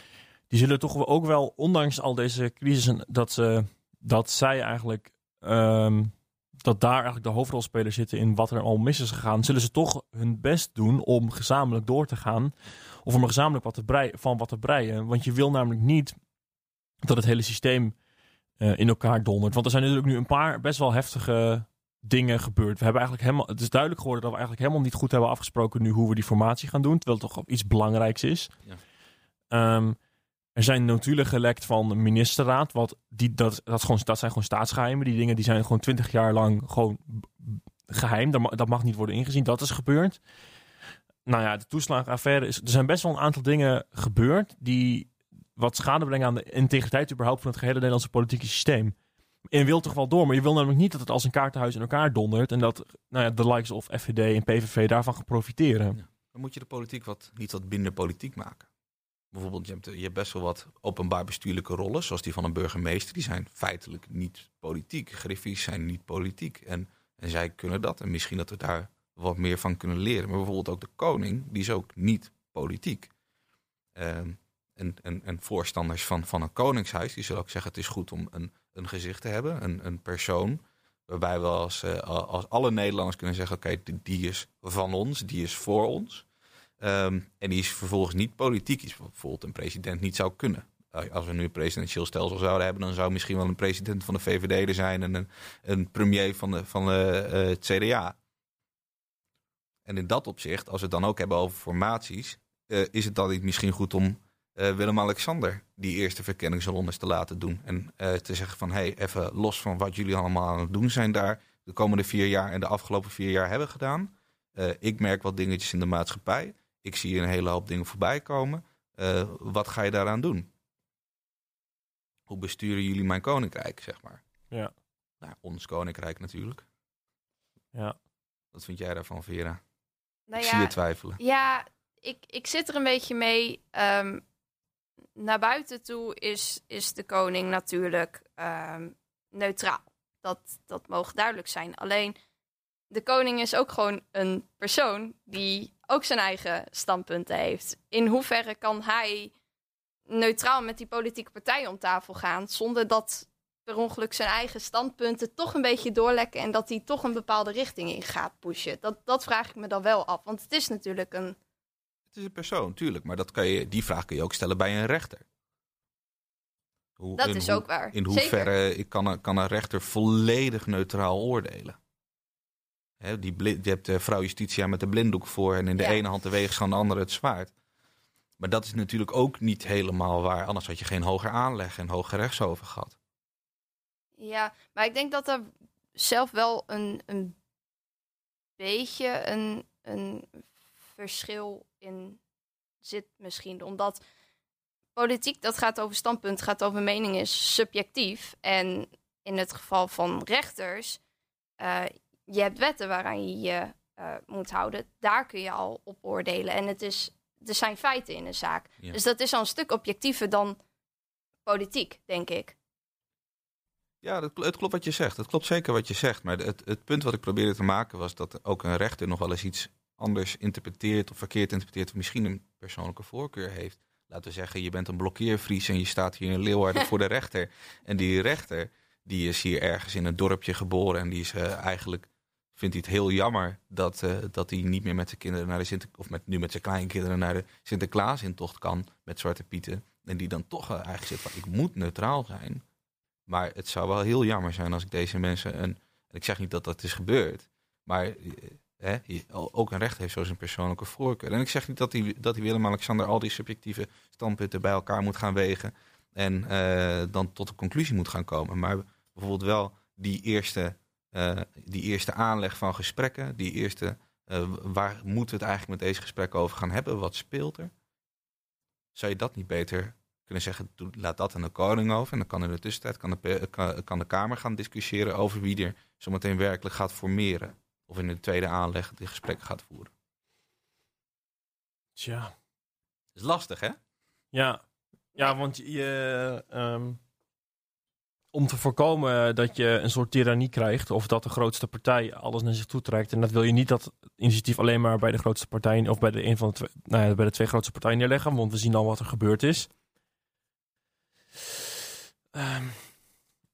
Die zullen toch ook wel, ondanks al deze crisissen, dat, ze, dat zij eigenlijk, ehm, dat daar eigenlijk de hoofdrolspelers zitten in wat er al mis is gegaan, zullen ze toch hun best doen om gezamenlijk door te gaan of om er gezamenlijk wat te brei- van wat te breien. Want je wil namelijk niet dat het hele systeem eh, in elkaar dondert. Want er zijn natuurlijk nu een paar best wel heftige dingen gebeurd. We hebben eigenlijk helemaal, het is duidelijk geworden dat we eigenlijk helemaal niet goed hebben afgesproken nu hoe we die formatie gaan doen. Terwijl het toch iets belangrijks is. Ja. Ehm, er zijn notulen gelekt van de ministerraad. Wat die, dat, dat, gewoon, dat zijn gewoon staatsgeheimen. Die dingen die zijn gewoon twintig jaar lang gewoon geheim. Dat, ma- dat mag niet worden ingezien. Dat is gebeurd. Nou ja, de toeslagenaffaire is. Er zijn best wel een aantal dingen gebeurd. die wat schade brengen aan de integriteit überhaupt van het gehele Nederlandse politieke systeem. En je wilt toch wel door, maar je wil namelijk niet dat het als een kaartenhuis in elkaar dondert. en dat nou ja, de likes of FVD en PVV daarvan gaan profiteren. Dan moet je de politiek wat, niet wat minder politiek maken. Bijvoorbeeld, je hebt, best wel wat openbaar bestuurlijke rollen, zoals die van een burgemeester. Die zijn feitelijk niet politiek. Griffies zijn niet politiek. En, en zij kunnen dat. En misschien dat we daar wat meer van kunnen leren. Maar bijvoorbeeld ook de koning, die is ook niet politiek. Ehm, en, en, en voorstanders van, van een koningshuis, die zullen ook zeggen: het is goed om een, een gezicht te hebben, een, een persoon. Waarbij we als, eh, als alle Nederlanders kunnen zeggen: oké, die is van ons, die is voor ons. Ehm, en die is vervolgens niet politiek. Wat bijvoorbeeld een president niet zou kunnen. Als we nu een presidentieel stelsel zouden hebben, dan zou misschien wel een president van de VVD er zijn en een, een premier van, de, van de, eh, het CDA. En in dat opzicht, als we het dan ook hebben over formaties, eh, is het dan niet misschien goed om eh, Willem-Alexander die eerste verkenningsrondes te laten doen. En te zeggen van, hé, hey, even los van wat jullie allemaal aan het doen zijn daar, de komende vier jaar en de afgelopen vier jaar hebben gedaan. Ik merk wat dingetjes in de maatschappij. Ik zie een hele hoop dingen voorbij komen. Eh, wat ga je daaraan doen? Hoe besturen jullie mijn koninkrijk, zeg maar? Ja. Nou, ons koninkrijk natuurlijk. Ja. Wat vind jij daarvan, Vera? Nou ik zie je twijfelen. ja ik, ik zit er een beetje mee. Ehm, naar buiten toe is, is de koning natuurlijk ehm, neutraal. Dat, dat mogen duidelijk zijn. Alleen de koning is ook gewoon een persoon die ook zijn eigen standpunten heeft. In hoeverre kan hij neutraal met die politieke partijen om tafel gaan zonder dat per ongeluk zijn eigen standpunten toch een beetje doorlekken en dat hij toch een bepaalde richting in gaat pushen? Dat, dat vraag ik me dan wel af. Want het is natuurlijk een Het is een persoon, tuurlijk. Maar dat kan je, die vraag kun je ook stellen bij een rechter. Hoe, Dat is hoe- ook waar. In Zeker. hoeverre ik kan, kan een rechter volledig neutraal oordelen? Die bli- je hebt de vrouw Justitia met de blinddoek voor en in de Ja. ene hand de weegschaal en de andere het zwaard. Maar dat is natuurlijk ook niet helemaal waar. Anders had je geen hoger aanleg en hoger rechtshoven gehad. Ja, maar ik denk dat er zelf wel een, een beetje een, een verschil in zit misschien. Omdat politiek, dat gaat over standpunt, gaat over mening, is subjectief. En in het geval van rechters, eh, je hebt wetten waaraan je je eh, moet houden. Daar kun je al op oordelen. En het is, er zijn feiten in een zaak. Ja. Dus dat is al een stuk objectiever dan politiek, denk ik. Ja, dat, het klopt wat je zegt. Het klopt zeker wat je zegt. Maar het, het punt wat ik probeerde te maken was dat ook een rechter nog wel eens iets anders interpreteert of verkeerd interpreteert. Of misschien een persoonlijke voorkeur heeft. Laten we zeggen, je bent een blokkeervries en je staat hier in Leeuwarden voor de rechter. En die rechter, die is hier ergens in een dorpje geboren. En die is eh, eigenlijk, vindt hij het heel jammer dat, eh, dat hij niet meer met zijn kinderen naar de Sinter of met, nu met zijn kleinkinderen naar de Sinterklaas in tocht kan met Zwarte Pieten. En die dan toch eigenlijk zit van, ik moet neutraal zijn. Maar het zou wel heel jammer zijn als ik deze mensen een. En ik zeg niet dat dat is gebeurd. Maar eh, hè, ook een recht heeft zo zijn persoonlijke voorkeur. En ik zeg niet dat hij, dat hij Willem-Alexander al die subjectieve standpunten bij elkaar moet gaan wegen. En eh, dan tot een conclusie moet gaan komen. Maar bijvoorbeeld wel die eerste, eh, die eerste aanleg van gesprekken. Die eerste. eh, waar moeten we het eigenlijk met deze gesprekken over gaan hebben? Wat speelt er? Zou je dat niet beter kunnen zeggen, laat dat aan de koning over. En dan kan in de tussentijd kan de, pe- kan, kan de Kamer gaan discussiëren over wie er zometeen werkelijk gaat formeren. Of in de tweede aanleg die gesprekken gaat voeren. Tja. Dat is lastig, hè? Ja, ja want je, ehm, om te voorkomen dat je een soort tirannie krijgt, of dat de grootste partij alles naar zich toe trekt, en dat wil je niet dat initiatief alleen maar bij de grootste partij, of bij de, een van de, twee, nou ja, bij de twee grootste partijen neerleggen, want we zien al wat er gebeurd is. Ehm,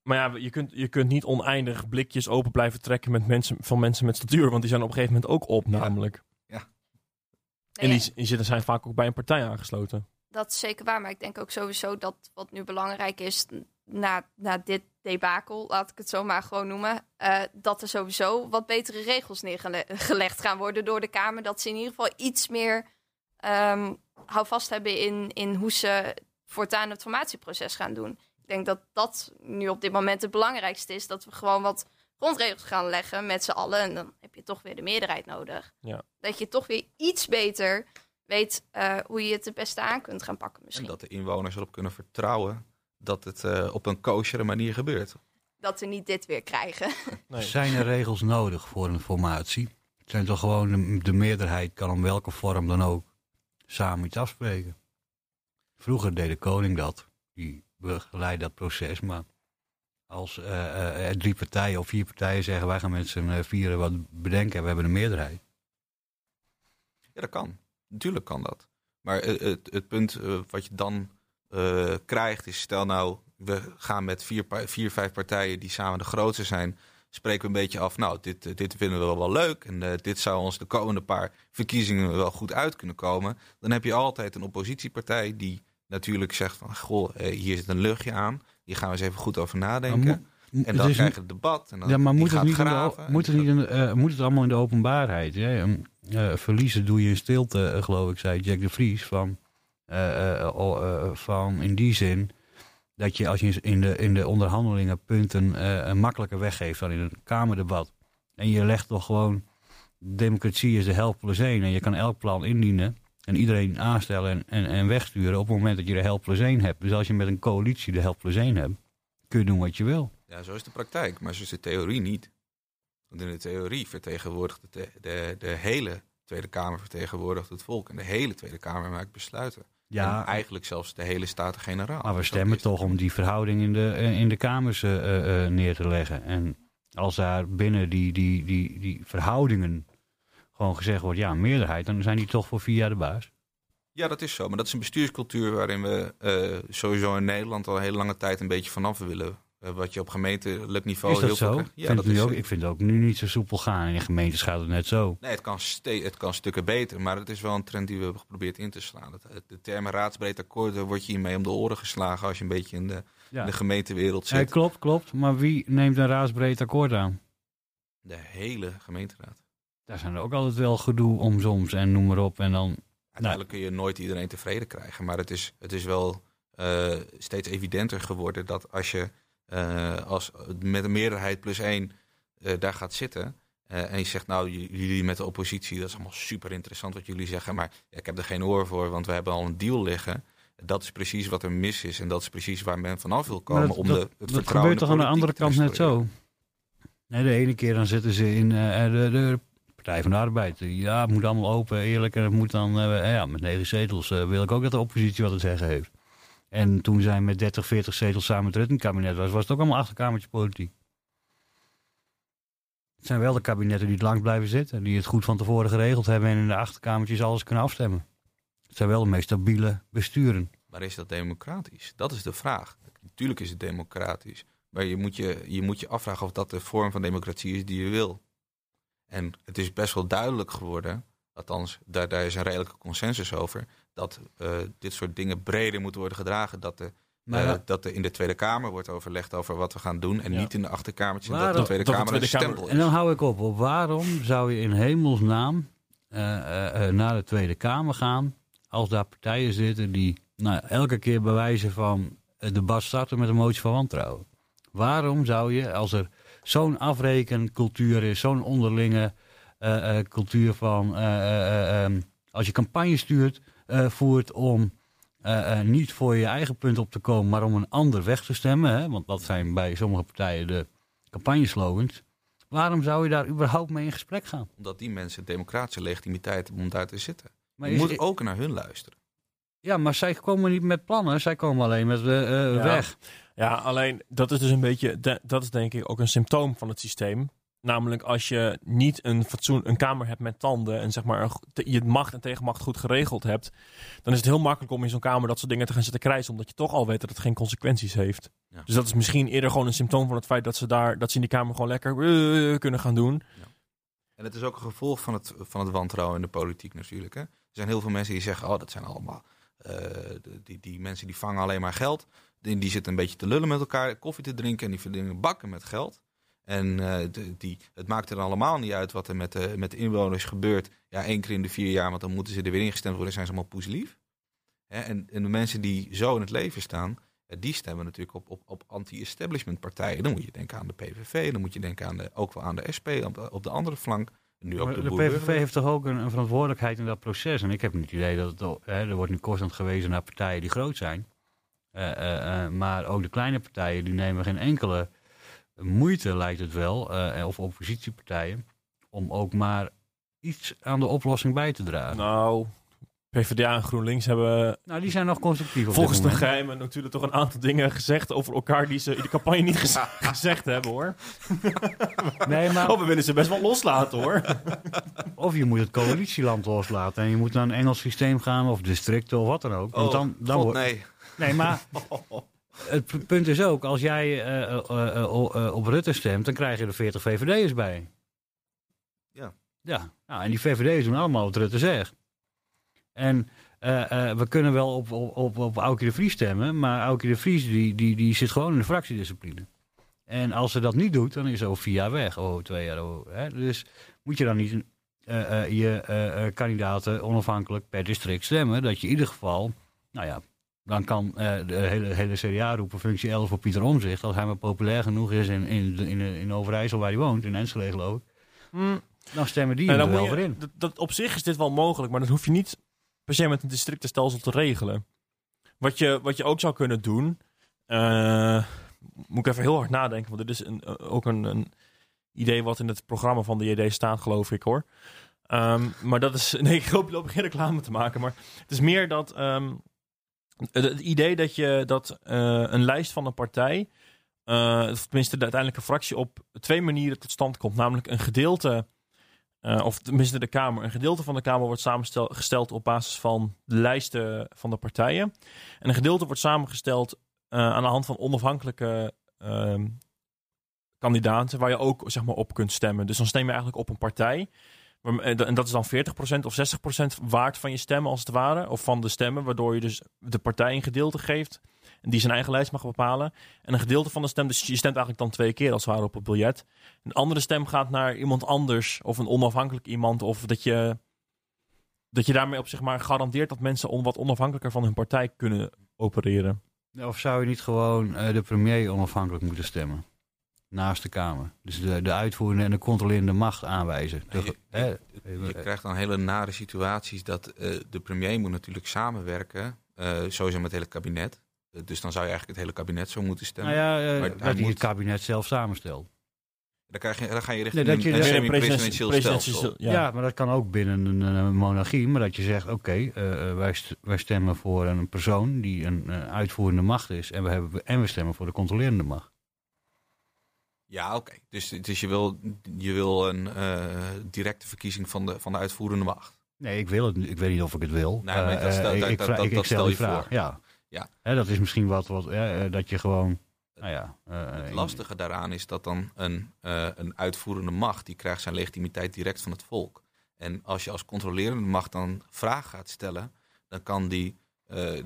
maar ja, je kunt, je kunt niet oneindig blikjes open blijven trekken met mensen, van mensen met statuur, want die zijn op een gegeven moment ook op, Ja. namelijk. Nee, En die, die zitten, zijn vaak ook bij een partij aangesloten. Dat is zeker waar, maar ik denk ook sowieso dat wat nu belangrijk is na, na dit debakel, laat ik het zo maar gewoon noemen, eh, dat er sowieso wat betere regels neergelegd gaan worden door de Kamer. Dat ze in ieder geval iets meer ehm houvast hebben in, in hoe ze voortaan het formatieproces gaan doen. Ik denk dat dat nu op dit moment het belangrijkste is, dat we gewoon wat grondregels gaan leggen met z'n allen. En dan heb je toch weer de meerderheid nodig. Ja. Dat je toch weer iets beter weet eh, hoe je het het beste aan kunt gaan pakken En misschien. dat de inwoners erop kunnen vertrouwen dat het eh, op een koosjere manier gebeurt. Dat we niet dit weer krijgen. Nee. Zijn er regels nodig voor een formatie? Het zijn toch gewoon de, de meerderheid kan om welke vorm dan ook samen iets afspreken. Vroeger deed de koning dat. Die begeleidt dat proces. Maar als eh, eh, er drie partijen of vier partijen zeggen wij gaan met z'n eh, vieren wat bedenken en we hebben een meerderheid. Ja, dat kan. Natuurlijk kan dat. Maar het, het punt eh, wat je dan eh, krijgt is, stel nou, we gaan met vier, vier, vijf partijen die samen de grootste zijn, spreken we een beetje af, nou, dit, eh, dit vinden we wel, leuk en dit zou ons de komende paar verkiezingen wel goed uit kunnen komen. Dan heb je altijd een oppositiepartij die natuurlijk zegt van, goh, hier zit een luchtje aan, hier gaan we eens even goed over nadenken. En dan krijg je het debat. En dan, Ja, maar moet het, niet de, moet, het niet in, eh, moet het allemaal in de openbaarheid? Hè? Eh, verliezen doe je in stilte, eh, geloof ik, zei Jack de Vries. Van, van in die zin dat je als je in de, in de onderhandelingen punten eh, makkelijker weggeeft dan in een Kamerdebat. En je legt toch gewoon, democratie is de helft plus één. En je kan elk plan indienen en iedereen aanstellen en, en, en wegsturen op het moment dat je de helft plus één hebt. Dus als je met een coalitie de helft plus één hebt, kun je doen wat je wil. Ja, zo is de praktijk, maar zo is de theorie niet. Want in de theorie vertegenwoordigt de, de, de hele Tweede Kamer vertegenwoordigt het volk. En de hele Tweede Kamer maakt besluiten. Ja, en eigenlijk zelfs de hele Staten-Generaal. Maar we Dus stemmen toch om die verhouding in de, eh, in de kamers eh, eh, neer te leggen. En als daar binnen die, die, die, die verhoudingen gewoon gezegd wordt, ja, meerderheid, dan zijn die toch voor vier jaar de baas. Ja, dat is zo. Maar dat is een bestuurscultuur waarin we sowieso in Nederland al een hele lange tijd een beetje vanaf willen. Eh, wat je op gemeentelijk niveau is dat heel veel zo? ik, vind dat is ook, ik vind het ook nu niet zo soepel gaan. En in gemeentes gaat het net zo. Nee, het kan, het kan stukken beter, maar het is wel een trend die we hebben geprobeerd in te slaan. Het, de termen raadsbreed akkoord, daar word je hiermee om de oren geslagen als je een beetje in de, Ja. in de gemeentewereld Eh, zit. klopt, klopt. Maar wie neemt een raadsbreed akkoord aan? De hele gemeenteraad. Daar zijn er ook altijd wel gedoe om soms en noem maar op. En dan, Uiteindelijk kun je nooit iedereen tevreden krijgen. Maar het is, het is wel eh, steeds evidenter geworden dat als je eh, als, met een meerderheid plus één eh, daar gaat zitten. eh, en je zegt, nou, jullie met de oppositie, dat is allemaal super interessant wat jullie zeggen. Maar ja, ik heb er geen oor voor, want we hebben al een deal liggen. Dat is precies wat er mis is. En dat is precies waar men vanaf wil komen dat- om dat- de, het dat vertrouwen gebeurt toch aan de andere kant net zo? Nee, de ene keer dan zitten ze in eh, de, de Partij van de Arbeid. Ja, het moet allemaal open, eerlijk. En het moet dan, eh, ja, met negen zetels eh, wil ik ook dat de oppositie wat te zeggen heeft. En toen zij met 30, 40 zetels samen het Rutten-kabinet was, was het ook allemaal achterkamertje politiek. Het zijn wel de kabinetten die het lang blijven zitten. Die het goed van tevoren geregeld hebben en in de achterkamertjes alles kunnen afstemmen. Het zijn wel de meest stabiele besturen. Maar is dat democratisch? Dat is de vraag. Natuurlijk is het democratisch. Maar je moet je, je moet je afvragen of dat de vorm van democratie is die je wil. En het is best wel duidelijk geworden, althans, daar, daar is een redelijke consensus over, dat eh, dit soort dingen breder moeten worden gedragen. Dat, de, Maar eh, ja. dat er in de Tweede Kamer wordt overlegd over wat we gaan doen. En Ja. niet in de achterkamertjes. Waarom- Dat de Tweede de Kamer Tweede een Kamer- stempel is. En dan hou ik op. op waarom zou je in hemelsnaam eh, naar de Tweede Kamer gaan als daar partijen zitten die nou, elke keer bewijzen van het debat starten met een motie van wantrouwen? Waarom zou je, als er zo'n afrekencultuur is, zo'n onderlinge cultuur van, eh, eh, eh, ehm, als je campagne stuurt, eh, voert om eh, eh, niet voor je eigen punt op te komen, maar om een ander weg te stemmen. Hè? Want dat zijn bij sommige partijen de campagneslogans. Waarom zou je daar überhaupt mee in gesprek gaan? Omdat die mensen democratische legitimiteit hebben om daar te zitten. Maar je is- moet ook naar hun luisteren. Ja, maar zij komen niet met plannen, zij komen alleen met Ja. weg. Ja, alleen dat is dus een beetje, de- dat is denk ik ook een symptoom van het systeem. Namelijk als je niet een fatsoen, een kamer hebt met tanden en zeg maar je macht en tegenmacht goed geregeld hebt, dan is het heel makkelijk om in zo'n kamer dat soort dingen te gaan zitten krijsen, omdat je toch al weet dat het geen consequenties heeft. Ja. Dus dat is misschien eerder gewoon een symptoom van het feit dat ze daar, dat ze in die kamer gewoon lekker eh, kunnen gaan doen. En het is ook een gevolg van het, van het wantrouwen in de politiek natuurlijk. Hè? Er zijn heel veel mensen die zeggen, oh, dat zijn allemaal... eh, die, die mensen die vangen alleen maar geld. Die, die zitten een beetje te lullen met elkaar, koffie te drinken... en die verdienen bakken met geld. En eh, de- die, het maakt er allemaal niet uit wat er met de, met de inwoners gebeurt. Ja, één keer in de vier jaar, want dan moeten ze er weer ingestemd worden... zijn ze allemaal poeslief. Hè? En, en de mensen die zo in het leven staan... eh, die stemmen natuurlijk op, op, op anti-establishment partijen. Dan moet je denken aan de PVV, dan moet je denken aan de, ook wel aan de SP... op de, op de andere flank. Nu ook de, de PVV heeft toch ook een, een verantwoordelijkheid in dat proces. En ik heb niet het idee dat het, al- hè, er wordt nu constant gewezen naar partijen die groot zijn. Eh, eh, eh, maar ook de kleine partijen die nemen geen enkele moeite, lijkt het wel, eh, of oppositiepartijen, om ook maar iets aan de oplossing bij te dragen. Nou, Nou, PvdA en GroenLinks hebben die zijn nog constructief op volgens de geheimen natuurlijk toch een aantal dingen gezegd over elkaar die ze in de campagne niet gez- gezegd hebben hoor. Nee, maar Oh, we willen ze best wel loslaten hoor. of je moet het coalitieland loslaten en je moet naar een Engels systeem gaan of districten of wat dan ook. Want Oh, dan, dan God, wordt, nee. Nee, maar het punt is ook, als jij eh, eh, eh, op Rutte stemt, dan krijg je er 40 VVD'ers bij. Ja. Ja, nou, en die VVD'ers doen allemaal wat Rutte zegt. En we kunnen wel op, op, op, op Aukje de Vries stemmen, maar Aukje de Vries die, die, die zit gewoon in de fractiediscipline. En als ze dat niet doet, dan is over vier jaar weg. Oh, twee jaar. Oh, hè? Dus moet je dan niet je kandidaten onafhankelijk per district stemmen, dat je in ieder geval, nou ja, dan kan eh, de hele, hele CDA roepen functie 11 voor Pieter Omzicht. Als hij maar populair genoeg is in, in, in, in Overijssel waar hij woont, in Enschede geloof ik. Dan stemmen die En er wel voor in. dat, dat, op zich is dit wel mogelijk, maar dat hoef je niet per se met een districtenstelsel te regelen. Wat je, wat je ook zou kunnen doen, eh, moet ik even heel hard nadenken, want dit is een, eh, ook een, een idee wat in het programma van de JD staat, geloof ik hoor. Ehm, maar dat is, nee, ik hoop, loop geen reclame te maken, maar het is meer dat ehm, het, idee dat je dat eh, een lijst van een partij, eh, of tenminste de uiteindelijke fractie, op twee manieren tot stand komt. Namelijk een gedeelte eh, of tenminste de Kamer. Een gedeelte van de Kamer wordt samengesteld op basis van de lijsten van de partijen. En een gedeelte wordt samengesteld aan de hand van onafhankelijke kandidaten, waar je ook zeg maar, op kunt stemmen. Dus dan stem je eigenlijk op een partij. Waar- En dat is dan 40% of 60% waard van je stemmen, als het ware. Of van de stemmen, waardoor je dus de partij een gedeelte geeft. En die zijn eigen lijst mag bepalen. En een gedeelte van de stem, dus je stemt eigenlijk dan twee keer als het ware op het biljet. Een andere stem gaat naar iemand anders of een onafhankelijk iemand. Of dat je, dat je daarmee op zich maar garandeert dat mensen wat onafhankelijker van hun partij kunnen opereren. Of zou je niet gewoon eh, de premier onafhankelijk moeten stemmen? Naast de Kamer. Dus de, de uitvoerende en de controlerende macht aanwijzen. De- Je, hè, je krijgt dan hele nare situaties dat eh, de premier moet natuurlijk samenwerken. eh, sowieso met het hele kabinet. Eh, dus dan zou je eigenlijk het hele kabinet zo moeten stemmen. nou ja, Maar dat hij moet- het kabinet zelf samenstelt. dan, krijg je, dan ga je richting Nee, dat je een, semi-presidentieel presidentieel- stelsel. ja. Ja. maar dat kan ook binnen een, eh, monarchie. Maar dat je zegt, oké, wij, st- wij stemmen voor een persoon die een eh, uitvoerende macht is. En we, hebben, en we stemmen voor de controlerende macht. Ja, oké. Dus, dus je wil, je wil een eh, directe verkiezing van de, van de uitvoerende macht. Nee, ik wil het. Ik weet niet of ik het wil. Nee, maar dat stel- dat- ik, dat- dat stel je vraag. voor. Ja. Ja. Hè, dat is misschien wat, wat eh, eh, dat je gewoon, nou ja. Het lastige daaraan is dat dan een, een uitvoerende macht, die krijgt zijn legitimiteit direct van het volk. En als je als controlerende macht dan vragen gaat stellen, dan kan die,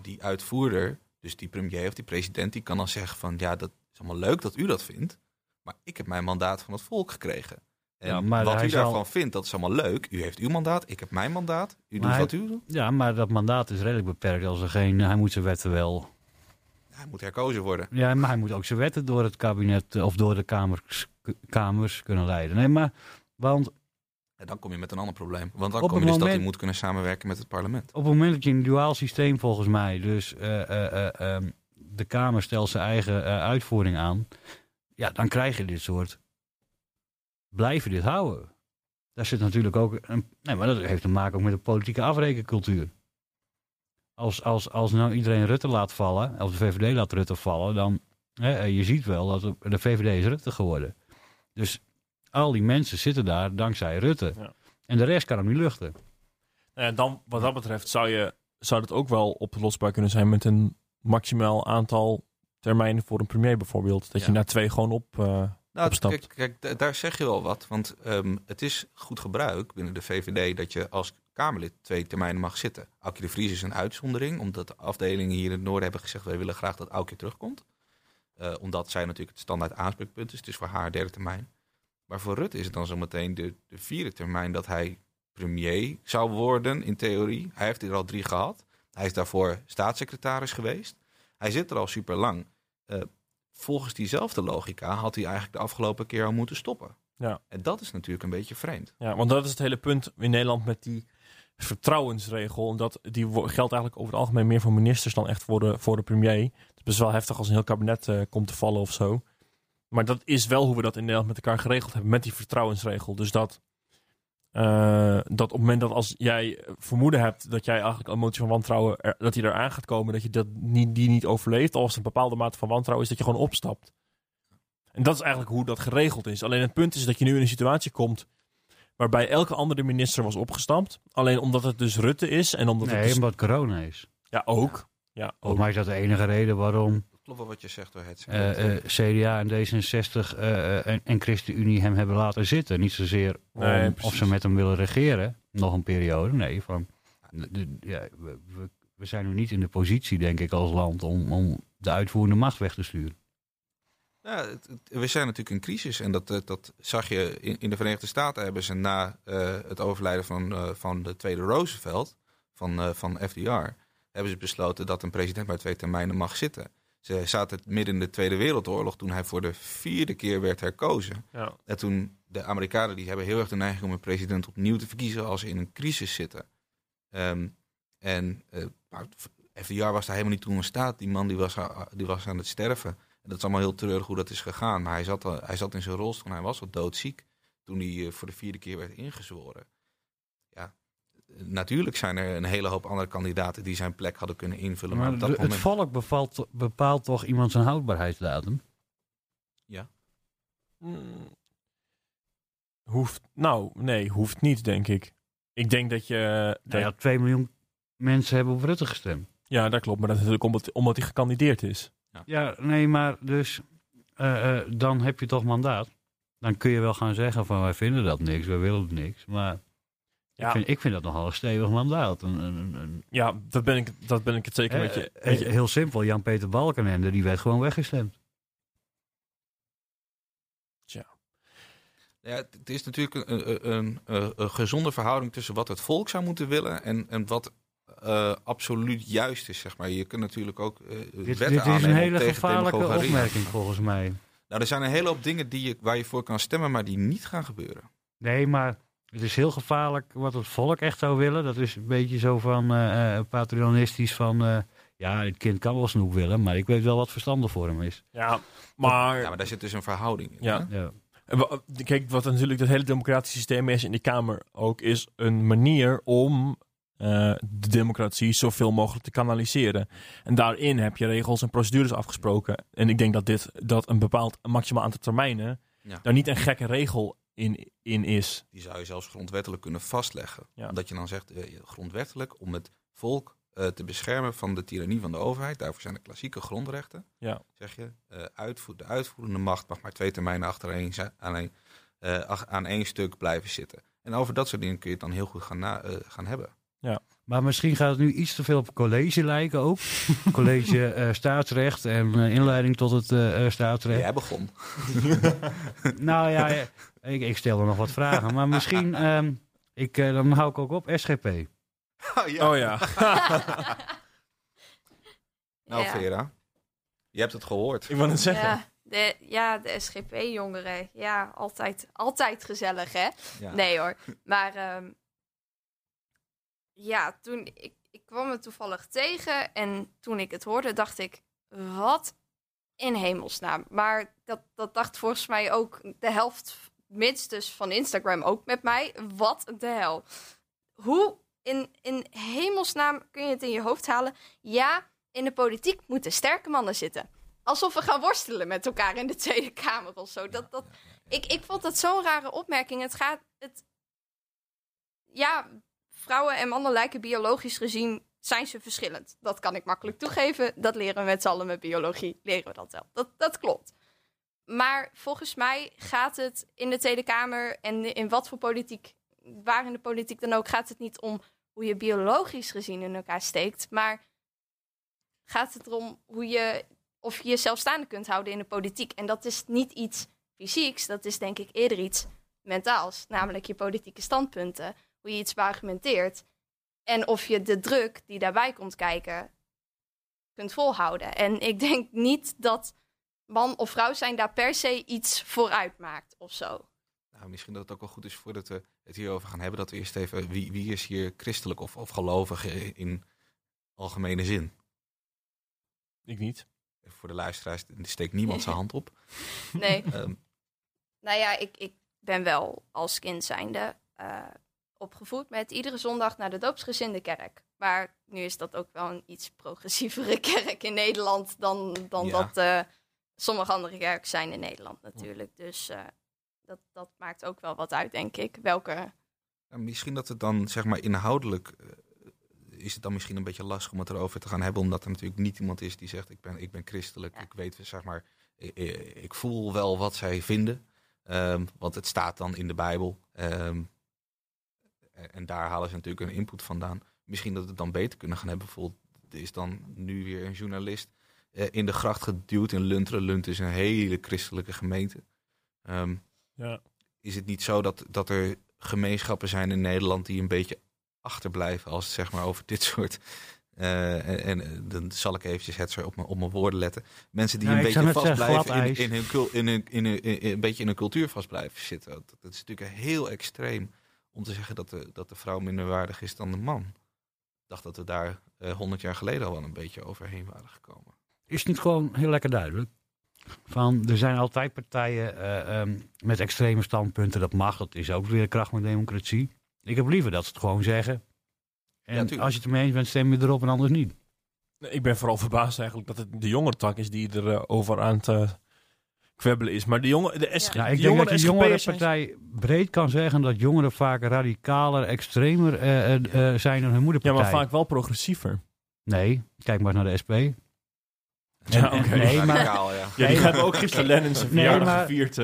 die uitvoerder, dus die premier of die president, die kan dan zeggen van ja, dat is allemaal leuk dat u dat vindt, maar ik heb mijn mandaat van het volk gekregen. En Ja, maar wat u daarvan vindt, dat is allemaal leuk. U heeft uw mandaat, ik heb mijn mandaat. U doet wat u doet. Ja, maar dat mandaat is redelijk beperkt. Als er geen, hij moet zijn wetten wel. Hij moet herkozen worden. Ja, maar hij moet ook zijn wetten door het kabinet eh, of door de kamers, kamers kunnen leiden. Nee, maar want En dan kom je met een ander probleem. Want dan Op kom je dus dat hij moet kunnen samenwerken met het parlement. Op het moment dat je een duaal systeem volgens mij, dus eh, eh, eh, ehm, de Kamer stelt zijn eigen uitvoering aan, ja, dan krijg je dit soort. Blijven dit houden. Daar zit natuurlijk ook een. Nee, maar dat heeft te maken ook met de politieke afrekencultuur. Als, als, als nou iedereen Rutte laat vallen, of de VVD laat Rutte vallen, dan. Hè, je ziet wel dat de- VVD is Rutte geworden. Dus al die mensen zitten daar dankzij Rutte. Ja. En de rest kan hem niet luchten. Nou dan, wat dat betreft zou, je, zou dat ook wel oplosbaar kunnen zijn met een maximaal aantal termijnen voor een premier bijvoorbeeld. Dat Ja. je na twee gewoon op... eh, Nou, opstapt. kijk, kijk da- daar zeg je wel wat. Want ehm, het is goed gebruik binnen de VVD dat je als Kamerlid twee termijnen mag zitten. Aukje de Vries is een uitzondering, omdat de afdelingen hier in het noorden hebben gezegd... wij willen graag dat Aukje terugkomt. Eh, omdat zij natuurlijk het standaard aanspreekpunt is. Het is voor haar derde termijn. Maar voor Rutte is het dan zometeen de, de vierde termijn dat hij premier zou worden, in theorie. Hij heeft er al drie gehad. Hij is daarvoor staatssecretaris geweest. Hij zit er al super lang. volgens diezelfde logica had hij eigenlijk de afgelopen keer al moeten stoppen. Ja. En dat is natuurlijk een beetje vreemd. Ja, want dat is het hele punt in Nederland met die vertrouwensregel. En Dat, die geldt eigenlijk over het algemeen meer voor ministers dan echt voor de, voor de premier. Het is best wel heftig als een heel kabinet eh, komt te vallen of zo. Maar dat is wel hoe we dat in Nederland met elkaar geregeld hebben, met die vertrouwensregel. Dus dat, eh, dat op het moment dat als jij vermoeden hebt dat jij eigenlijk een motie van wantrouwen, er- dat die eraan gaat komen, dat je dat niet, die niet overleeft, als een bepaalde mate van wantrouwen is, dat je gewoon opstapt. En dat is eigenlijk hoe dat geregeld is. Alleen het punt is dat je nu in een situatie komt waarbij elke andere minister was opgestapt. Alleen omdat het dus Rutte is en omdat Nee, het dus... omdat corona is. Ja, ook. Ja, ook. Volgens mij is dat de enige reden waarom Klopt wel wat je zegt door het. eh, eh, CDA en D66 eh, en, en ChristenUnie hem hebben laten zitten. Niet zozeer om, Nee, of ze met hem willen regeren, nog een periode. Nee, van, ja, we, we, we zijn nu niet in de positie, denk ik, als land om, om de uitvoerende macht weg te sturen. Ja, het- het- we zijn natuurlijk in crisis. En dat, dat, dat zag je in, in de Verenigde Staten hebben ze na eh, het overlijden van, eh, van de tweede Roosevelt, van, eh, van FDR, hebben ze besloten dat een president maar twee termijnen mag zitten. Ze zaten midden in de Tweede Wereldoorlog toen hij voor de vierde keer werd herkozen. Ja. En toen, de Amerikanen die hebben heel erg de neiging om een president opnieuw te verkiezen als ze in een crisis zitten. Ehm, en eh, maar FDR was daar helemaal niet toe in staat. Die man die was, a- die was aan het sterven. En dat is allemaal heel treurig hoe dat is gegaan. Maar hij zat, al- hij zat in zijn rolstoel en hij was al doodziek toen hij eh, voor de vierde keer werd ingezworen. Ja, natuurlijk zijn er een hele hoop andere kandidaten die zijn plek hadden kunnen invullen. Maar, Maar op dat de- moment... het volk bepaalt, bepaalt toch iemand zijn houdbaarheidsdatum? Mm. Hoeft, nou, nee, hoeft niet, denk ik. Ik denk dat je... dat- Nou ja, 2 miljoen mensen hebben op Rutte gestemd. ja, dat klopt. Maar dat is natuurlijk omdat, omdat hij gekandideerd is. Ja, nee, maar dus eh, eh, dan heb je toch mandaat. Dan kun je wel gaan zeggen van wij vinden dat niks, wij willen het niks. Maar Ja, ik, vind, ik vind dat nogal een stevig mandaat. Een, een, een, een- ja dat, ben ik, dat ben ik het zeker met je. eh, met je- heel simpel, Jan-Peter Balkenende, die werd gewoon weggestemd. Ja, het het is natuurlijk een, een, een, gezonde verhouding tussen wat het volk zou moeten willen en, en wat eh, absoluut juist is, zeg maar. Je kunt natuurlijk ook eh Dit, wetten dit is een hele gevaarlijke opmerking volgens mij. Nou, er zijn een hele hoop dingen die je, waar je voor kan stemmen, maar die niet gaan gebeuren. Nee, maar het is heel gevaarlijk wat het volk echt zou willen. Dat is een beetje zo van eh eh, patronistisch van... eh, ja, het kind kan wel snoep willen, maar ik weet wel wat verstandig voor hem is. ja, maar... Ja, maar daar zit dus een verhouding in. Ja. hè? Ja. Kijk, wat natuurlijk het hele democratische systeem is in die Kamer ook, is een manier om eh, de democratie zoveel mogelijk te kanaliseren. En daarin heb je regels en procedures afgesproken. En ik denk dat dit dat een bepaald maximaal aantal termijnen Ja. daar niet een gekke regel in, in is. Die zou je zelfs grondwettelijk kunnen vastleggen. Ja. Omdat je dan zegt, eh, grondwettelijk, om het volk eh, te beschermen van de tirannie van de overheid. Daarvoor zijn de klassieke grondrechten. Ja. Zeg je, eh, uitvoer, de uitvoerende macht mag maar twee termijnen achtereen alleen, eh, aan één stuk blijven zitten. En over dat soort dingen kun je het dan heel goed gaan, na, eh, gaan hebben. Maar misschien gaat het nu iets te veel op college lijken ook. college eh, staatsrecht en eh, inleiding tot het eh, eh, staatsrecht. Jij begon. Nou ja, ik, ik stel er nog wat vragen. Maar misschien, ehm, ik, dan hou ik ook op SGP. Oh ja. Nou, Ja. Vera, je hebt het gehoord. ik wil het zeggen. Ja, De, ja, de SGP-jongeren. Ja, altijd, altijd gezellig, hè? Ja. Nee hoor. Maar ehm, ja, toen ik, ik kwam het toevallig tegen en toen ik het hoorde, dacht ik, wat in hemelsnaam. Maar dat, dat dacht volgens mij ook de helft minstens van Instagram ook met mij. Wat de hel. Hoe in, in hemelsnaam kun je het in je hoofd halen? Ja, in de politiek moeten sterke mannen zitten. Alsof we gaan worstelen met elkaar in de Tweede Kamer of zo. Dat, dat, ik, ik vond dat zo'n rare opmerking. Het gaat. Het, ja, vrouwen en mannen lijken biologisch gezien. Zijn ze verschillend? Dat kan ik makkelijk toegeven. Dat leren we met z'n allen met biologie. Leren we dat wel. Dat, dat klopt. Maar volgens mij gaat het in de Tweede Kamer en in wat voor politiek, waar in de politiek dan ook, gaat het niet om hoe je biologisch gezien in elkaar steekt. Maar gaat het erom hoe je, of je jezelf staande kunt houden in de politiek. En dat is niet iets fysieks, dat is denk ik eerder iets mentaals. Namelijk je politieke standpunten, hoe je iets beargumenteert. En of je de druk die daarbij komt kijken kunt volhouden. En ik denk niet dat man of vrouw zijn daar per se iets vooruit maakt of zo. Nou, misschien dat het ook wel goed is voordat we het hierover gaan hebben. Dat we eerst even, wie, wie is hier christelijk of, of gelovig in algemene zin? Ik niet. Even Voor de luisteraars, er steekt niemand zijn hand op. Nee. Ehm, Nou ja, ik, ik ben wel als kind zijnde eh, opgevoed met iedere zondag naar de doopsgezinde kerk. Maar nu is dat ook wel een iets progressievere kerk in Nederland dan, dan Ja. dat eh, sommige andere kerken zijn in Nederland natuurlijk. Dus eh, dat, dat maakt ook wel wat uit, denk ik. Welke... misschien dat het dan, zeg maar, inhoudelijk eh, is het dan misschien een beetje lastig om het erover te gaan hebben. Omdat er natuurlijk niet iemand is die zegt, ik ben, ik ben christelijk. Ik weet, zeg maar, ik, ik voel wel wat zij vinden. Ehm, want het staat dan in de Bijbel. Ehm, en- daar halen ze natuurlijk een input vandaan. Misschien dat we het dan beter kunnen gaan hebben. Bijvoorbeeld, er is dan nu weer een journalist eh, in de gracht geduwd in Lunteren. Lunteren is een hele christelijke gemeente. Ehm, Ja. is het niet zo dat, dat er gemeenschappen zijn in Nederland die een beetje achterblijven als het zeg maar over dit soort. eh, en, en, eh, dan zal ik eventjes het zo op mijn, op mijn woorden letten. Mensen die een beetje vastblijven in, hun, in, hun, in, hun, een beetje in hun cultuur vast blijven zitten. Dat, dat is natuurlijk heel extreem om te zeggen dat de, dat de vrouw minderwaardig is dan de man. Ik dacht dat we daar honderd jaar geleden al wel een beetje overheen waren gekomen. Is het niet gewoon heel lekker duidelijk? Van, er zijn altijd partijen eh, ehm, met extreme standpunten. Dat mag, dat is ook weer kracht van democratie. Ik heb liever dat ze het gewoon zeggen. En als je het ermee eens bent, stem je erop en anders niet. Nee, Ik ben vooral verbaasd eigenlijk dat het de jongere tak is die er eh, over aan het eh, kwebbelen is. Maar de jongen, de SG, Ja, de ik denk dat jongere de jongerenpartij breed kan zeggen dat jongeren vaak radicaler, extremer eh, eh, eh, zijn dan hun Ja, moederpartij. maar vaak wel progressiever. Nee, kijk maar naar de SP. Ja, oké. Nee, maar Radicaal, ja. Ja, die Nee, hebben ook gisteren Lennon zijn Nee, verjaardag maar- gevierd.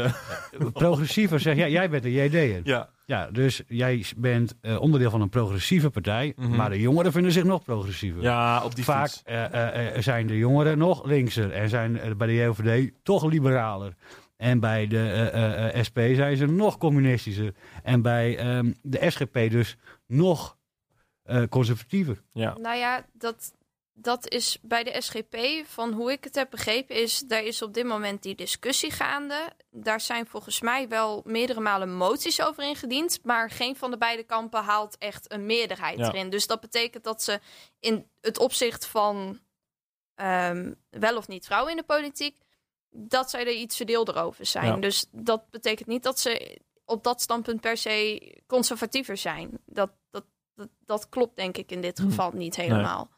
progressiever zeg jij, jij bent een JD'er. ja. Ja, dus jij bent eh, onderdeel van een progressieve partij, Mhm. maar de jongeren vinden zich nog progressiever. ja, op die Vaak eh, eh, zijn de jongeren nog linkser en zijn bij de JOVD toch liberaler. En bij de eh, eh, eh, SP zijn ze nog communistischer. En bij ehm, de SGP dus nog eh, conservatiever. Ja. Nou ja, dat, dat is bij de SGP, van hoe ik het heb begrepen, is daar is op dit moment die discussie gaande. Daar zijn volgens mij wel meerdere malen moties over ingediend, maar geen van de beide kampen haalt echt een meerderheid Ja. erin. Dus dat betekent dat ze in het opzicht van ehm, wel of niet vrouwen in de politiek, dat zij er iets verdeelder over zijn. Ja. Dus dat betekent niet dat ze op dat standpunt per se conservatiever zijn. Dat, dat, dat, dat klopt denk ik in dit Hm. geval niet helemaal.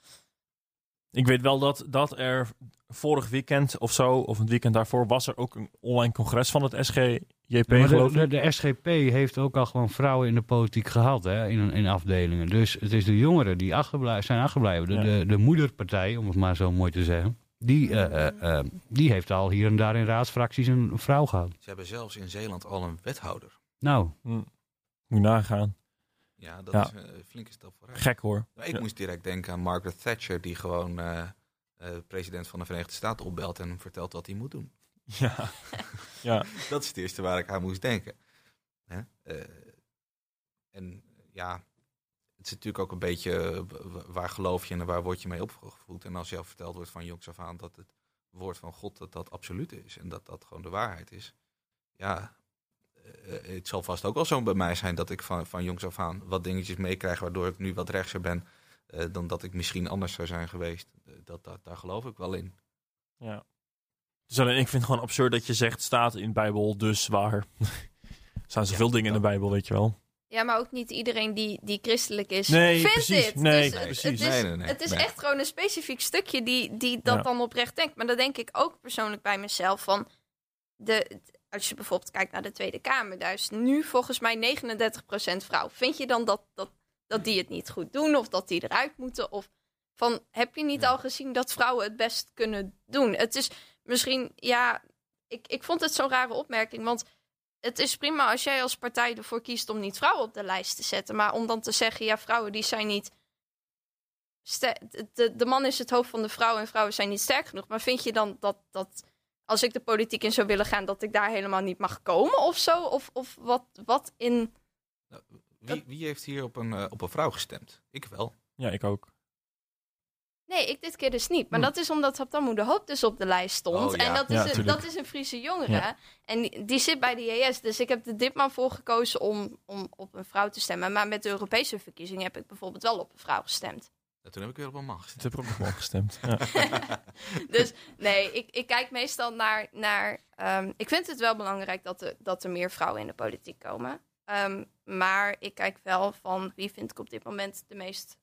Ik weet wel dat, dat er vorig weekend of zo, of het weekend daarvoor, was er ook een online congres van het SGJP, de, ik. de, de SGP heeft ook al gewoon vrouwen in de politiek gehad hè, in, in afdelingen. Dus het is de jongeren die achterblijven, zijn achterblijven. De, Ja. de, de moederpartij, om het maar zo mooi te zeggen, die, eh, eh, eh, die heeft al hier en daar in raadsfracties een vrouw gehad. Ze hebben zelfs in Zeeland al een wethouder. Nou, Hm. Moet je nagaan. Ja, dat Ja. is een flinke stap vooruit. Gek hoor. Nou, ik Ja. moest direct denken aan Margaret Thatcher, die gewoon eh, eh, president van de Verenigde Staten opbelt en hem vertelt wat hij moet doen. Ja. ja. Dat is het eerste waar ik aan moest denken. Hè? Eh, en ja, het is natuurlijk ook een beetje eh, waar geloof je en waar word je mee opgevoed. En als jou verteld wordt van jongs af aan dat het woord van God dat dat absoluut is en dat dat gewoon de waarheid is. Ja, eh, het zal vast ook wel zo bij mij zijn dat ik van, van jongs af aan wat dingetjes meekrijg waardoor ik nu wat rechtser ben eh, dan dat ik misschien anders zou zijn geweest. Eh, dat, dat, daar geloof ik wel in. Ja. Dus alleen, ik vind het gewoon absurd dat je zegt, staat in de Bijbel, dus waar. er staan zoveel Ja, dingen in de dat- Bijbel, weet je wel. Ja, maar ook niet iedereen die, die christelijk is, Nee, vindt precies. dit. Nee, dus het- precies. Het is, Nee, nee, nee. het is Nee. echt gewoon een specifiek stukje die, die dat Ja. dan oprecht denkt. Maar dan denk ik ook persoonlijk bij mezelf van... De, als je bijvoorbeeld kijkt naar de Tweede Kamer, daar is nu volgens mij 39% vrouw. Vind je dan dat, dat, dat die het niet goed doen of dat die eruit moeten? Of van, heb je niet Ja. al gezien dat vrouwen het best kunnen doen? Het is misschien, ja, ik, ik vond het zo'n rare opmerking, want het is prima als jij als partij ervoor kiest om niet vrouwen op de lijst te zetten. Maar om dan te zeggen, ja, vrouwen die zijn niet. de, de man is het hoofd van de vrouw en vrouwen zijn niet sterk genoeg. Maar vind je dan dat, dat als ik de politiek in zou willen gaan, dat ik daar helemaal niet mag komen of zo? Of, of wat, wat in. Wie, wie heeft hier op een, eh, op een vrouw gestemd? Ik wel. Ja, ik ook. Nee, ik dit keer dus niet. Maar Hm. dat is omdat Haptamu de Hoop dus op de lijst stond. Oh, ja. En dat is, Ja, een, dat is een Friese jongere. Ja. En die, die zit bij de JS. Dus ik heb er ditmaal voor gekozen om, om op een vrouw te stemmen. Maar met de Europese verkiezingen heb ik bijvoorbeeld wel op een vrouw gestemd. Ja, toen heb ik weer op een man gestemd. Heb ik nog wel gestemd. Ja. dus nee, ik, ik kijk meestal naar. naar ehm, ik vind het wel belangrijk dat, er dat er meer vrouwen in de politiek komen. Ehm, maar ik kijk wel van wie vind ik op dit moment de meest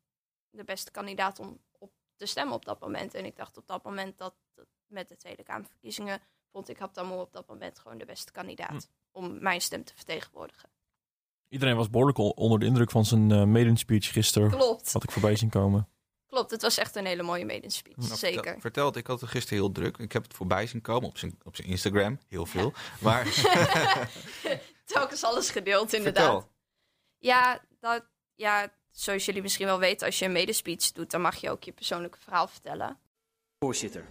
de beste kandidaat om op te stemmen op dat moment. En ik dacht op dat moment dat, dat met de Tweede Kamerverkiezingen vond ik Haptamu op dat moment gewoon de beste kandidaat Hm. om mijn stem te vertegenwoordigen. Iedereen was behoorlijk onder de indruk van zijn uh, maiden speech gisteren. Klopt, Had ik voorbij zien komen. klopt. Het was echt een hele mooie maiden speech, Nou, zeker. Vertel, verteld, ik had het gisteren heel druk. Ik heb het voorbij zien komen op zijn, op zijn Instagram. Heel veel. Maar Telkens alles gedeeld, inderdaad. vertel. Ja, dat, ja, zoals jullie misschien wel weten, als je een medespeech doet, dan mag je ook je persoonlijke verhaal vertellen. Voorzitter,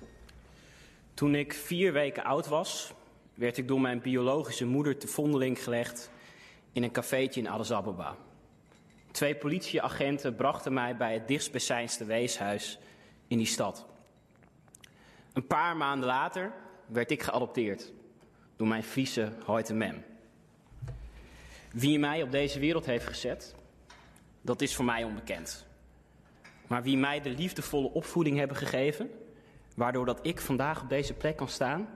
toen ik vier weken oud was, werd ik door mijn biologische moeder te vondeling gelegd in een cafeetje in Addis Ababa. Twee politieagenten brachten mij bij het dichtstbijzijnde weeshuis in die stad. Een paar maanden later werd ik geadopteerd door mijn Friese Hoyte Mem. Wie mij op deze wereld heeft gezet, dat is voor mij onbekend. Maar wie mij de liefdevolle opvoeding hebben gegeven, waardoor dat ik vandaag op deze plek kan staan,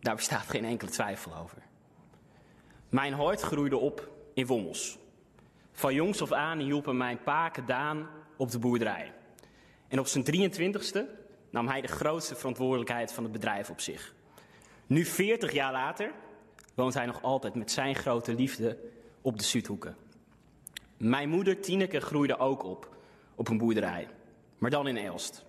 daar bestaat geen enkele twijfel over. Mijn hart groeide op in Wommels. Van jongs af aan hielpen mijn paken Daan op de boerderij. En op zijn 23ste nam hij de grootste verantwoordelijkheid van het bedrijf op zich. Nu 40 jaar later woont hij nog altijd met zijn grote liefde op de Zuidhoeken. Mijn moeder Tineke groeide ook op op een boerderij, maar dan in Elst.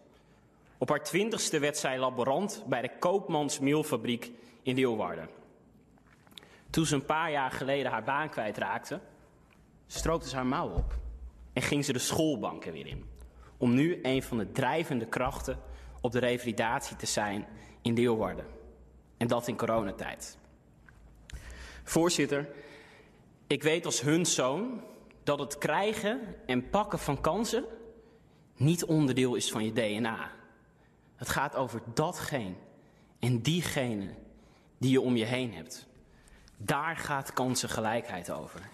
Op haar twintigste werd zij laborant bij de Koopmansmeelfabriek in Leeuwarden. Toen ze een paar jaar geleden haar baan kwijtraakte, stroopte ze haar mouw op en ging ze de schoolbanken weer in. Om nu een van de drijvende krachten op de revalidatie te zijn in Leeuwarden. En dat in coronatijd. Voorzitter, ik weet als hun zoon dat het krijgen en pakken van kansen niet onderdeel is van je DNA. Het gaat over datgene en diegene die je om je heen hebt. Daar gaat kansengelijkheid over.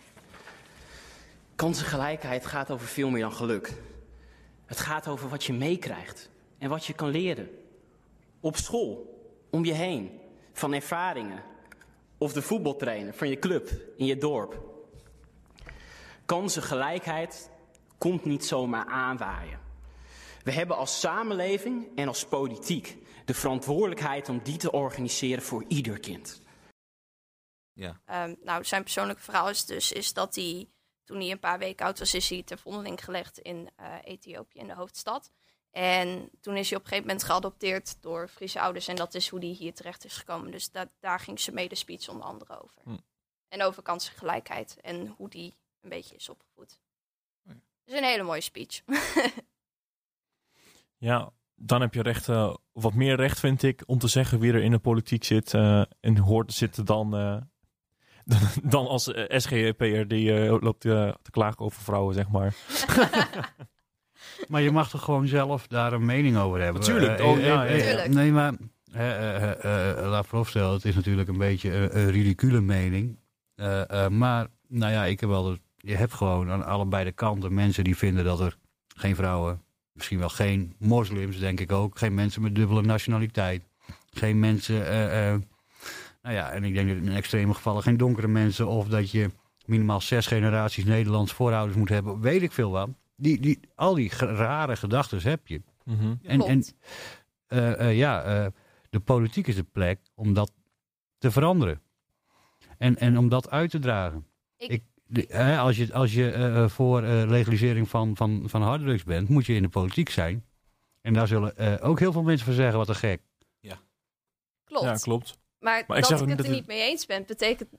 Kansengelijkheid gaat over veel meer dan geluk. Het gaat over wat je meekrijgt en wat je kan leren. Op school, om je heen, van ervaringen. Of de voetbaltrainer van je club in je dorp. Kansengelijkheid komt niet zomaar aanwaaien. We hebben als samenleving en als politiek de verantwoordelijkheid om die te organiseren voor ieder kind. Ja. Um, nou, zijn persoonlijke verhaal is dus is dat hij, toen hij een paar weken oud was, is hij ter vondeling gelegd in uh, Ethiopië, in de hoofdstad. En toen is hij op een gegeven moment geadopteerd door Friese ouders. En dat is hoe hij hier terecht is gekomen. Dus dat, daar ging zijn medespeech onder andere over. Hm. En over kansengelijkheid en hoe die een beetje is opgevoed. Ja. Dus een hele mooie speech. Ja, dan heb je recht, uh, wat meer recht vind ik, om te zeggen wie er in de politiek zit uh, en hoort te zitten dan, uh, dan als SGP'er die loopt te klagen over vrouwen, zeg maar. maar je mag toch gewoon zelf daar een mening over hebben? Natuurlijk, Uh, oh, ja, ja. Nee, maar eh, eh, eh, eh, laat vooropstellen, het is natuurlijk een beetje een, een ridicule mening. Eh, eh, maar, nou ja, ik heb wel... Je hebt gewoon aan allebei de kanten mensen die vinden dat er geen vrouwen... Misschien wel geen moslims, denk ik ook. Geen mensen met dubbele nationaliteit. Geen mensen... eh, eh, nou ja, en ik denk dat in extreme gevallen geen donkere mensen... of dat je minimaal zes generaties Nederlands voorouders moet hebben. Weet ik veel wat. Die, die, al die rare gedachten heb je. Mhm. En, en eh, eh, ja, eh, de politiek is de plek om dat te veranderen. En, en om dat uit te dragen. Ik- de- hè, als je, als je eh, voor eh, legalisering van, van, van harddrugs bent, moet je in de politiek zijn. En daar zullen eh, ook heel veel mensen van zeggen, wat een gek. Klopt. Ja, klopt. Maar, dat ik het er niet mee eens ben, betekent,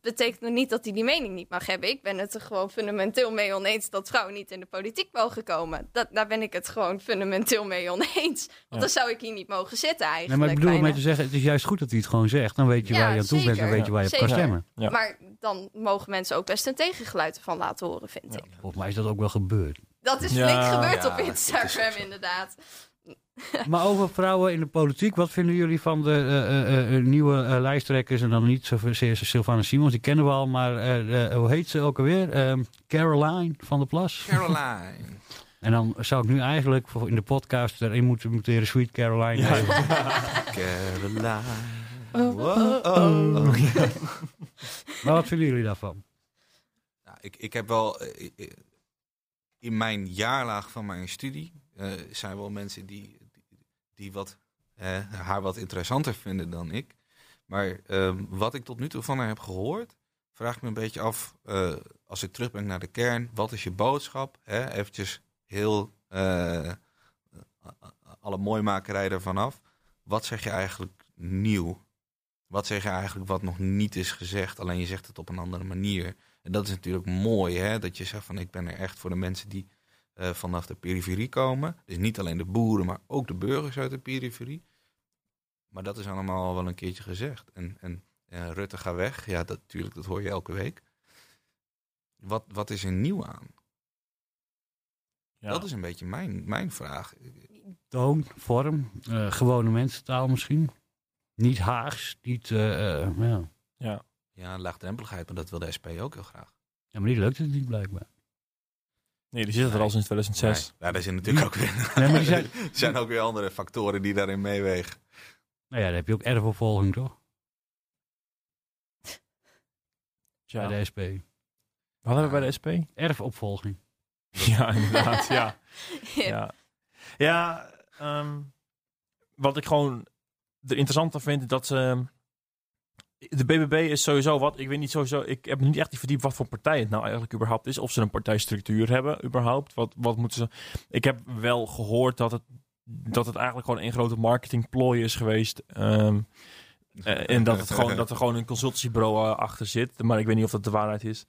betekent nog niet dat hij die mening niet mag hebben. Ik ben het er gewoon fundamenteel mee oneens dat vrouwen niet in de politiek mogen komen. Dat, daar ben ik het gewoon fundamenteel mee oneens. Want Ja. dan zou ik hier niet mogen zitten Nee, eigenlijk. maar ik bedoel mee te zeggen, het is juist goed dat hij het gewoon zegt. Dan weet je Ja, waar je aan toe bent en weet je waar je op kan stemmen. Ja. Maar dan mogen mensen ook best een tegengeluid ervan laten horen, vind Ja. ik. Volgens mij is dat ook wel gebeurd. Dat is Ja. flink gebeurd Ja, op Instagram, inderdaad. Maar over vrouwen in de politiek, wat vinden jullie van de eh, eh, eh, nieuwe lijsttrekkers? En dan niet zozeer Sylvana Simons, die kennen we al, maar hoe heet ze ook alweer? Ehm, Caroline van der Plas. Caroline. En dan zou ik nu eigenlijk in de podcast erin moeten noteren Sweet Caroline. Ja. Caroline. Oh, oh, oh. Maar wat vinden jullie daarvan? Nou, ik, ik heb wel in mijn jaarlaag van mijn studie eh, zijn wel mensen die, die, wat, haar wat interessanter vinden dan ik. Maar ehm, wat ik tot nu toe van haar heb gehoord, vraag me een beetje af, eh, als ik terug ben naar de kern, wat is je boodschap? Hè? Eventjes heel eh, alle mooimakerij ervan af. Wat zeg je eigenlijk nieuw? Wat zeg je eigenlijk wat nog niet is gezegd, alleen je zegt het op een andere manier? En dat is natuurlijk mooi, hè? dat je zegt van ik ben er echt voor de mensen die eh, vanaf de periferie komen. Dus niet alleen de boeren, maar ook de burgers uit de periferie. Maar dat is allemaal al wel een keertje gezegd. En, en eh, Rutte gaat weg, ja, dat, natuurlijk, dat hoor je elke week. Wat, wat is er nieuw aan? Ja. Dat is een beetje mijn, mijn vraag. Toon, vorm, eh, gewone mensentaal misschien. Niet Haags, niet... eh, eh, ja. ja. Ja, laagdrempeligheid, maar dat wil de SP ook heel graag. ja, maar die lukt het niet blijkbaar. Nee, die zitten er al sinds 2006. Nee, ja, daar zijn natuurlijk ook weer, Nee, maar die zijn- er zijn ook weer andere factoren die daarin meewegen. Nou ja, dan heb je ook erfopvolging toch? Ja. Bij de SP. Wat hebben we bij de SP? Erfopvolging. Ja, inderdaad. ja. Ja. Ja, ja ehm, wat ik gewoon er interessanter vind, dat ze... De BBB is sowieso wat, ik weet niet sowieso, ik heb niet echt die verdiept wat voor partij het nou eigenlijk überhaupt is. Of ze een partijstructuur hebben überhaupt. Wat, wat moeten ze... Ik heb wel gehoord dat het, dat het eigenlijk gewoon een grote marketingplooi is geweest. Em, eh, en dat, het gewoon, dat er gewoon een consultancybureau eh, achter zit. Maar ik weet niet of dat de waarheid is.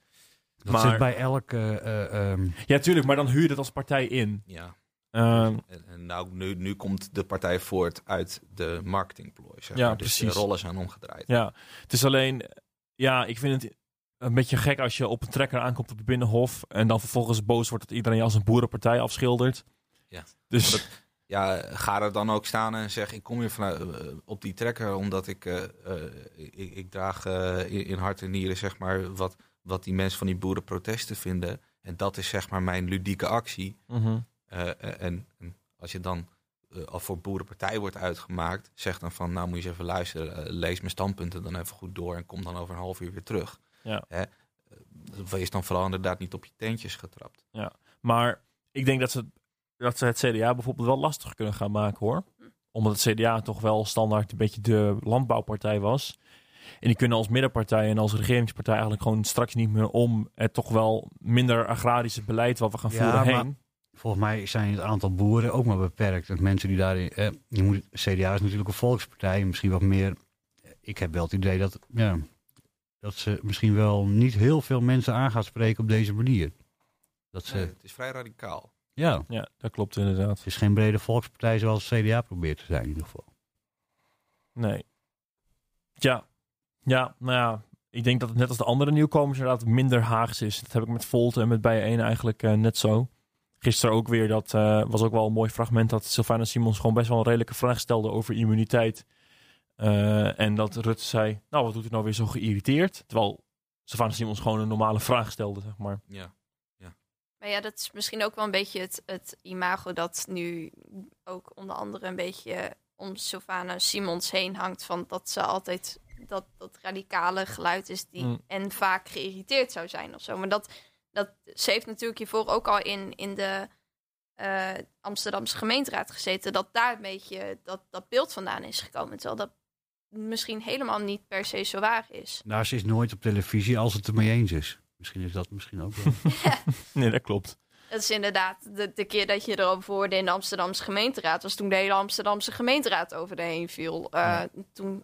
Dat Maar- zit bij elke... eh, ehm, Ja, tuurlijk, maar dan huur je het als partij in. Ja, Ehm, en, nou, nu, nu komt de partij voort uit de marketingplooi. Zeg Ja, maar. Dus precies. de rollen zijn omgedraaid. Ja, het is alleen, ja, ik vind het een beetje gek als je op een trekker aankomt op het Binnenhof en dan vervolgens boos wordt dat iedereen je als een boerenpartij afschildert. Ja. Dus Ja, ga er dan ook staan en zeg: Ik kom hier vanuit, eh, op die trekker omdat ik, eh, eh, ik, ik draag in, in hart en nieren zeg maar, wat, wat die mensen van die boerenprotesten vinden. En dat is zeg maar mijn ludieke actie. eh, en, en als je dan eh, al voor boerenpartij wordt uitgemaakt, zeg dan van: Nou, moet je eens even luisteren, eh, lees mijn standpunten dan even goed door en kom dan over een half uur weer terug. Ja. Hè? Eh, Wees dan vooral inderdaad niet op je teentjes getrapt. Maar ik denk dat ze, dat ze het CDA bijvoorbeeld wel lastig kunnen gaan maken hoor. Omdat het CDA toch wel standaard een beetje de landbouwpartij was. En die kunnen als middenpartij en als regeringspartij eigenlijk gewoon straks niet meer om het toch wel minder agrarische beleid wat we gaan Ja, voeren maar- heen. Volgens mij zijn het aantal boeren ook maar beperkt. En mensen die daarin... Eh, je moet, CDA is natuurlijk een volkspartij. Misschien wat meer... Ik heb wel het idee dat... Ja, dat ze misschien wel niet heel veel mensen aan gaat spreken op deze manier. Dat ze... Nee, het is vrij radicaal. Ja, Ja, dat klopt inderdaad. het is geen brede volkspartij zoals CDA probeert te zijn in ieder geval. Nee. Ja. Ja, nou ja. Ik denk dat het net als de andere nieuwkomers inderdaad minder Haags is. Dat heb ik met Volt en met Bijeen eigenlijk eh, net zo. Gisteren ook weer, dat eh, was ook wel een mooi fragment... dat Sylvana Simons gewoon best wel een redelijke vraag stelde over immuniteit. Eh, en dat Rutte zei, nou wat doet u nou weer zo geïrriteerd? Terwijl Sylvana Simons gewoon een normale vraag stelde, zeg maar. Ja. Maar ja, dat is misschien ook wel een beetje het, het imago dat nu ook onder andere een beetje om Sylvana Simons heen hangt. Van dat ze altijd dat, dat radicale geluid is die Mm. en vaak geïrriteerd zou zijn of zo. Maar dat, dat, ze heeft natuurlijk hiervoor ook al in, in de eh, Amsterdamse gemeenteraad gezeten. Dat daar een beetje dat, dat beeld vandaan is gekomen. Terwijl dat misschien helemaal niet per se zo waar is. Nou, ze is nooit op televisie als het ermee eens is. Misschien is dat misschien ook wel. Nee, dat klopt. Dat is inderdaad de, de keer dat je erover hoorde in de Amsterdamse gemeenteraad. Was toen de hele Amsterdamse gemeenteraad over de heen viel. Eh, Ja. Toen,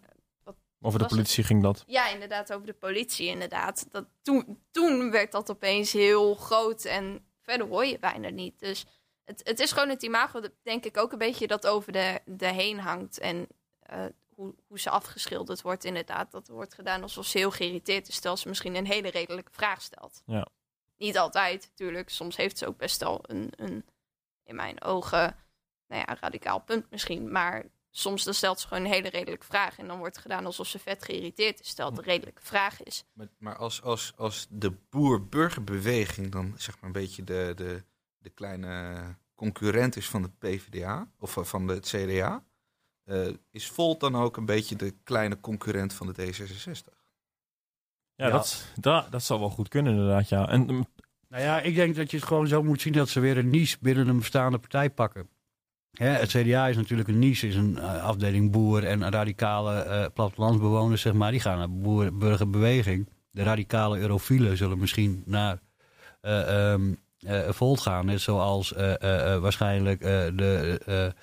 Over de politie ging dat. ja, inderdaad, over de politie. Inderdaad. Dat, toen, toen werd dat opeens heel groot en verder hoor je bijna niet. Dus het, het is gewoon het imago, denk ik ook een beetje dat over de, de heen hangt. En eh, hoe, hoe ze afgeschilderd wordt, inderdaad. Dat wordt gedaan alsof ze heel geïrriteerd is, terwijl ze misschien een hele redelijke vraag stelt. Ja. Niet altijd, natuurlijk. Soms heeft ze ook best wel een, een in mijn ogen, nou ja, radicaal punt misschien. Maar soms dan stelt ze gewoon een hele redelijke vraag. En dan wordt het gedaan alsof ze vet geïrriteerd is, terwijl het een redelijke vraag is. Maar, maar als, als, als de boer-burgerbeweging dan zeg maar een beetje de, de, de kleine concurrent is van de PvdA of van- van het CDA, eh, is Volt dan ook een beetje de kleine concurrent van de D66? Ja, Ja. Dat, dat, dat zou wel goed kunnen inderdaad, ja. En mm, Nou ja, ik denk dat je het gewoon zo moet zien dat ze weer een niche binnen een bestaande partij pakken. Het CDA is natuurlijk een niche, is een eh, afdeling boer en radicale eh plattelandsbewoners, zeg maar. Die gaan naar boer, burgerbeweging. De radicale eurofielen zullen misschien naar eh, Volt gaan. Net zoals waarschijnlijk de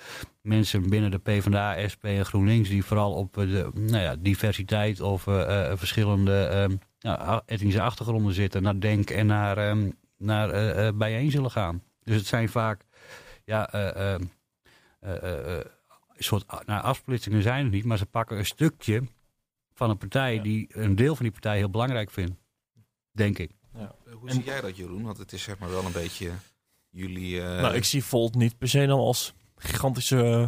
mensen binnen de PvdA, SP en GroenLinks... die vooral op de nou ja, diversiteit of verschillende ehm, etnische achtergronden zitten... naar Denk en naar, ehm, naar bijeen zullen gaan. Dus het zijn vaak... Ja, soort nou, afsplitsingen zijn het niet, maar ze pakken een stukje van een partij Ja. die een deel van die partij heel belangrijk vindt. Denk ik. Eh, Hoe En- zie jij dat, Jeroen? Want het is zeg maar wel een beetje jullie... eh, nou, ik zie Volt niet per se dan als gigantische eh,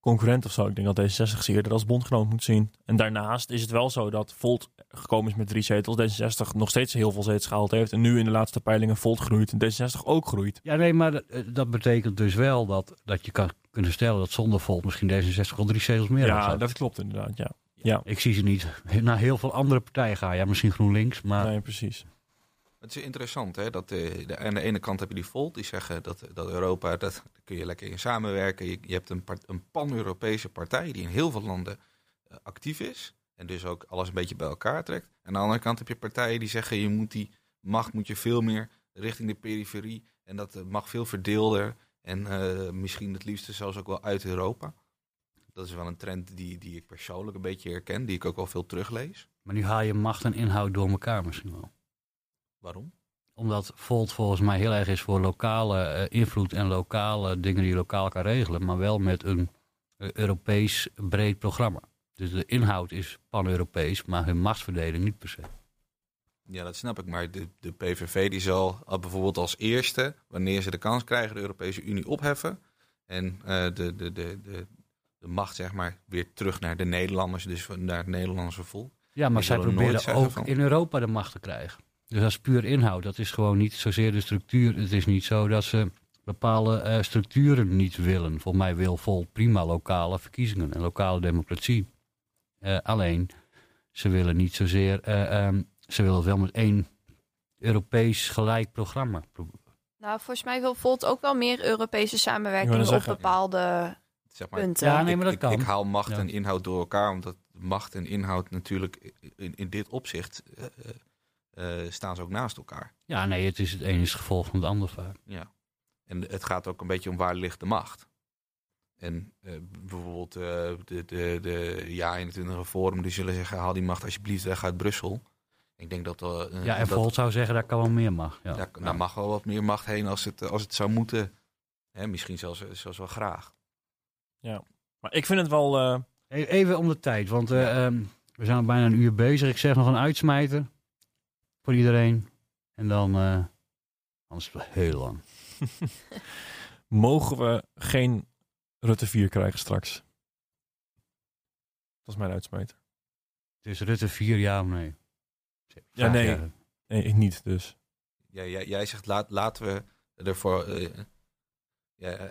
concurrent of zo. Ik denk dat D66 ze eerder als bondgenoot moet zien. En daarnaast is het wel zo dat Volt gekomen is met drie zetels. D66 nog steeds heel veel zetels gehaald heeft. En nu in de laatste peilingen Volt groeit. En D66 ook groeit. Ja, nee, maar dat, eh, dat betekent dus wel dat, dat je kan kunnen stellen dat zonder Volt misschien D66 al drie zetels meer had Ja, gehad. dat klopt inderdaad, ja. Ik zie ze niet naar heel veel andere partijen gaan. Ja, misschien GroenLinks, maar Nee, precies. Het is interessant, hè? Dat de, de, aan de ene kant heb je die Volt, die zeggen dat, dat Europa, dat daar kun je lekker in samenwerken. Je, je hebt een, part- een pan-Europese partij die in heel veel landen eh, actief is. En dus ook alles een beetje bij elkaar trekt. En aan de andere kant heb je partijen die zeggen, je moet die macht moet je veel meer richting de periferie. En dat eh, mag veel verdeelder. En eh, misschien het liefste zelfs ook wel uit Europa. Dat is wel een trend die, die ik persoonlijk een beetje herken, die ik ook wel veel teruglees. maar nu haal je macht en inhoud door elkaar misschien wel. Waarom? Omdat Volt volgens mij heel erg is voor lokale eh, invloed en lokale dingen die je lokaal kan regelen, maar wel met een eh, Europees breed programma. Dus de inhoud is pan-Europees, maar hun machtsverdeling niet per se. Ja, dat snap ik. Maar de, de PVV die zal al bijvoorbeeld als eerste, wanneer ze de kans krijgen, de Europese Unie opheffen. En eh, de, de, de, de, de macht, zeg maar, weer terug naar de Nederlanders, dus naar het Nederlandse volk. Ja, maar zij proberen ook van- in Europa de macht te krijgen. Dus dat is puur inhoud. Dat is gewoon niet zozeer de structuur. Het is niet zo dat ze bepaalde eh, structuren niet willen. Volgens mij wil Volt prima lokale verkiezingen en lokale democratie. Eh, alleen, ze willen niet zozeer... eh, ehm, ze willen wel met één Europees gelijk programma. Nou, volgens mij wil Volt ook wel meer Europese samenwerking op bepaalde Zeg maar, punten. Ja, nee, maar dat ik, kan. ik haal macht Ja. en inhoud door elkaar, omdat macht en inhoud natuurlijk in, in dit opzicht eh, eh, eh, staan ze ook naast elkaar. Ja, nee, het, is, het een is het gevolg van het ander vaak. Ja. En het gaat ook een beetje om waar ligt de macht. En eh, bijvoorbeeld eh, de, de, de ja 21 Forum, die zullen zeggen, haal die macht alsjeblieft weg uit Brussel. Ik denk dat... eh, Ja, en dat, Volt zou zeggen dat kan wel meer mag. Ja. Daar, daar mag wel wat meer macht heen als het, als het zou moeten. Hè, misschien zelfs, zelfs wel graag. Maar ik vind het wel... eh, E- Even om de tijd, want eh, ehm, we zijn al bijna een uur bezig. Ik zeg nog een uitsmijter voor iedereen. En dan, eh anders is het heel lang. mogen we geen Rutte 4 krijgen straks? Dat is mijn uitsmijter. Dus Rutte 4, ja of nee? Ja, nee. Nee, ik niet, dus. Ja, jij, jij zegt laat, laten we ervoor. eh, ja,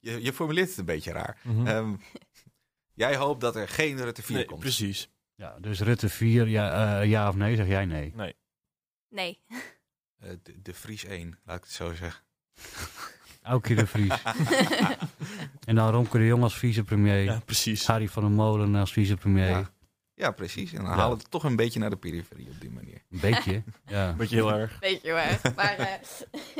je, je formuleert het een beetje raar. Mhm. Ehm, jij hoopt dat er geen Rutte 4 Nee, komt. precies. Ja, dus Rutte 4, ja, eh, ja of nee? Zeg jij nee? Nee. Eh, de, de Vries 1, laat ik het zo zeggen. Aukje de Vries. en dan Romke de Jong als vicepremier. Ja, precies. Harry van der Molen als vicepremier. Ja. Ja, precies. En dan Ja. halen we het toch een beetje naar de periferie op die manier. Een beetje. ja. Beetje heel erg. Weet je wel. Maar eh,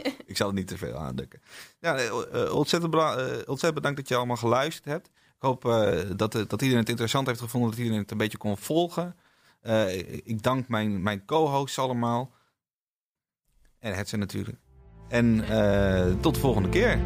Ik zal het niet te veel aandukken. Ja, eh, eh, ontzettend, eh, ontzettend bedankt dat je allemaal geluisterd hebt. Ik hoop eh, dat, dat iedereen het interessant heeft gevonden, dat iedereen het een beetje kon volgen. Eh, ik dank mijn, mijn co-hosts allemaal. En het zijn natuurlijk. En eh, tot de volgende keer.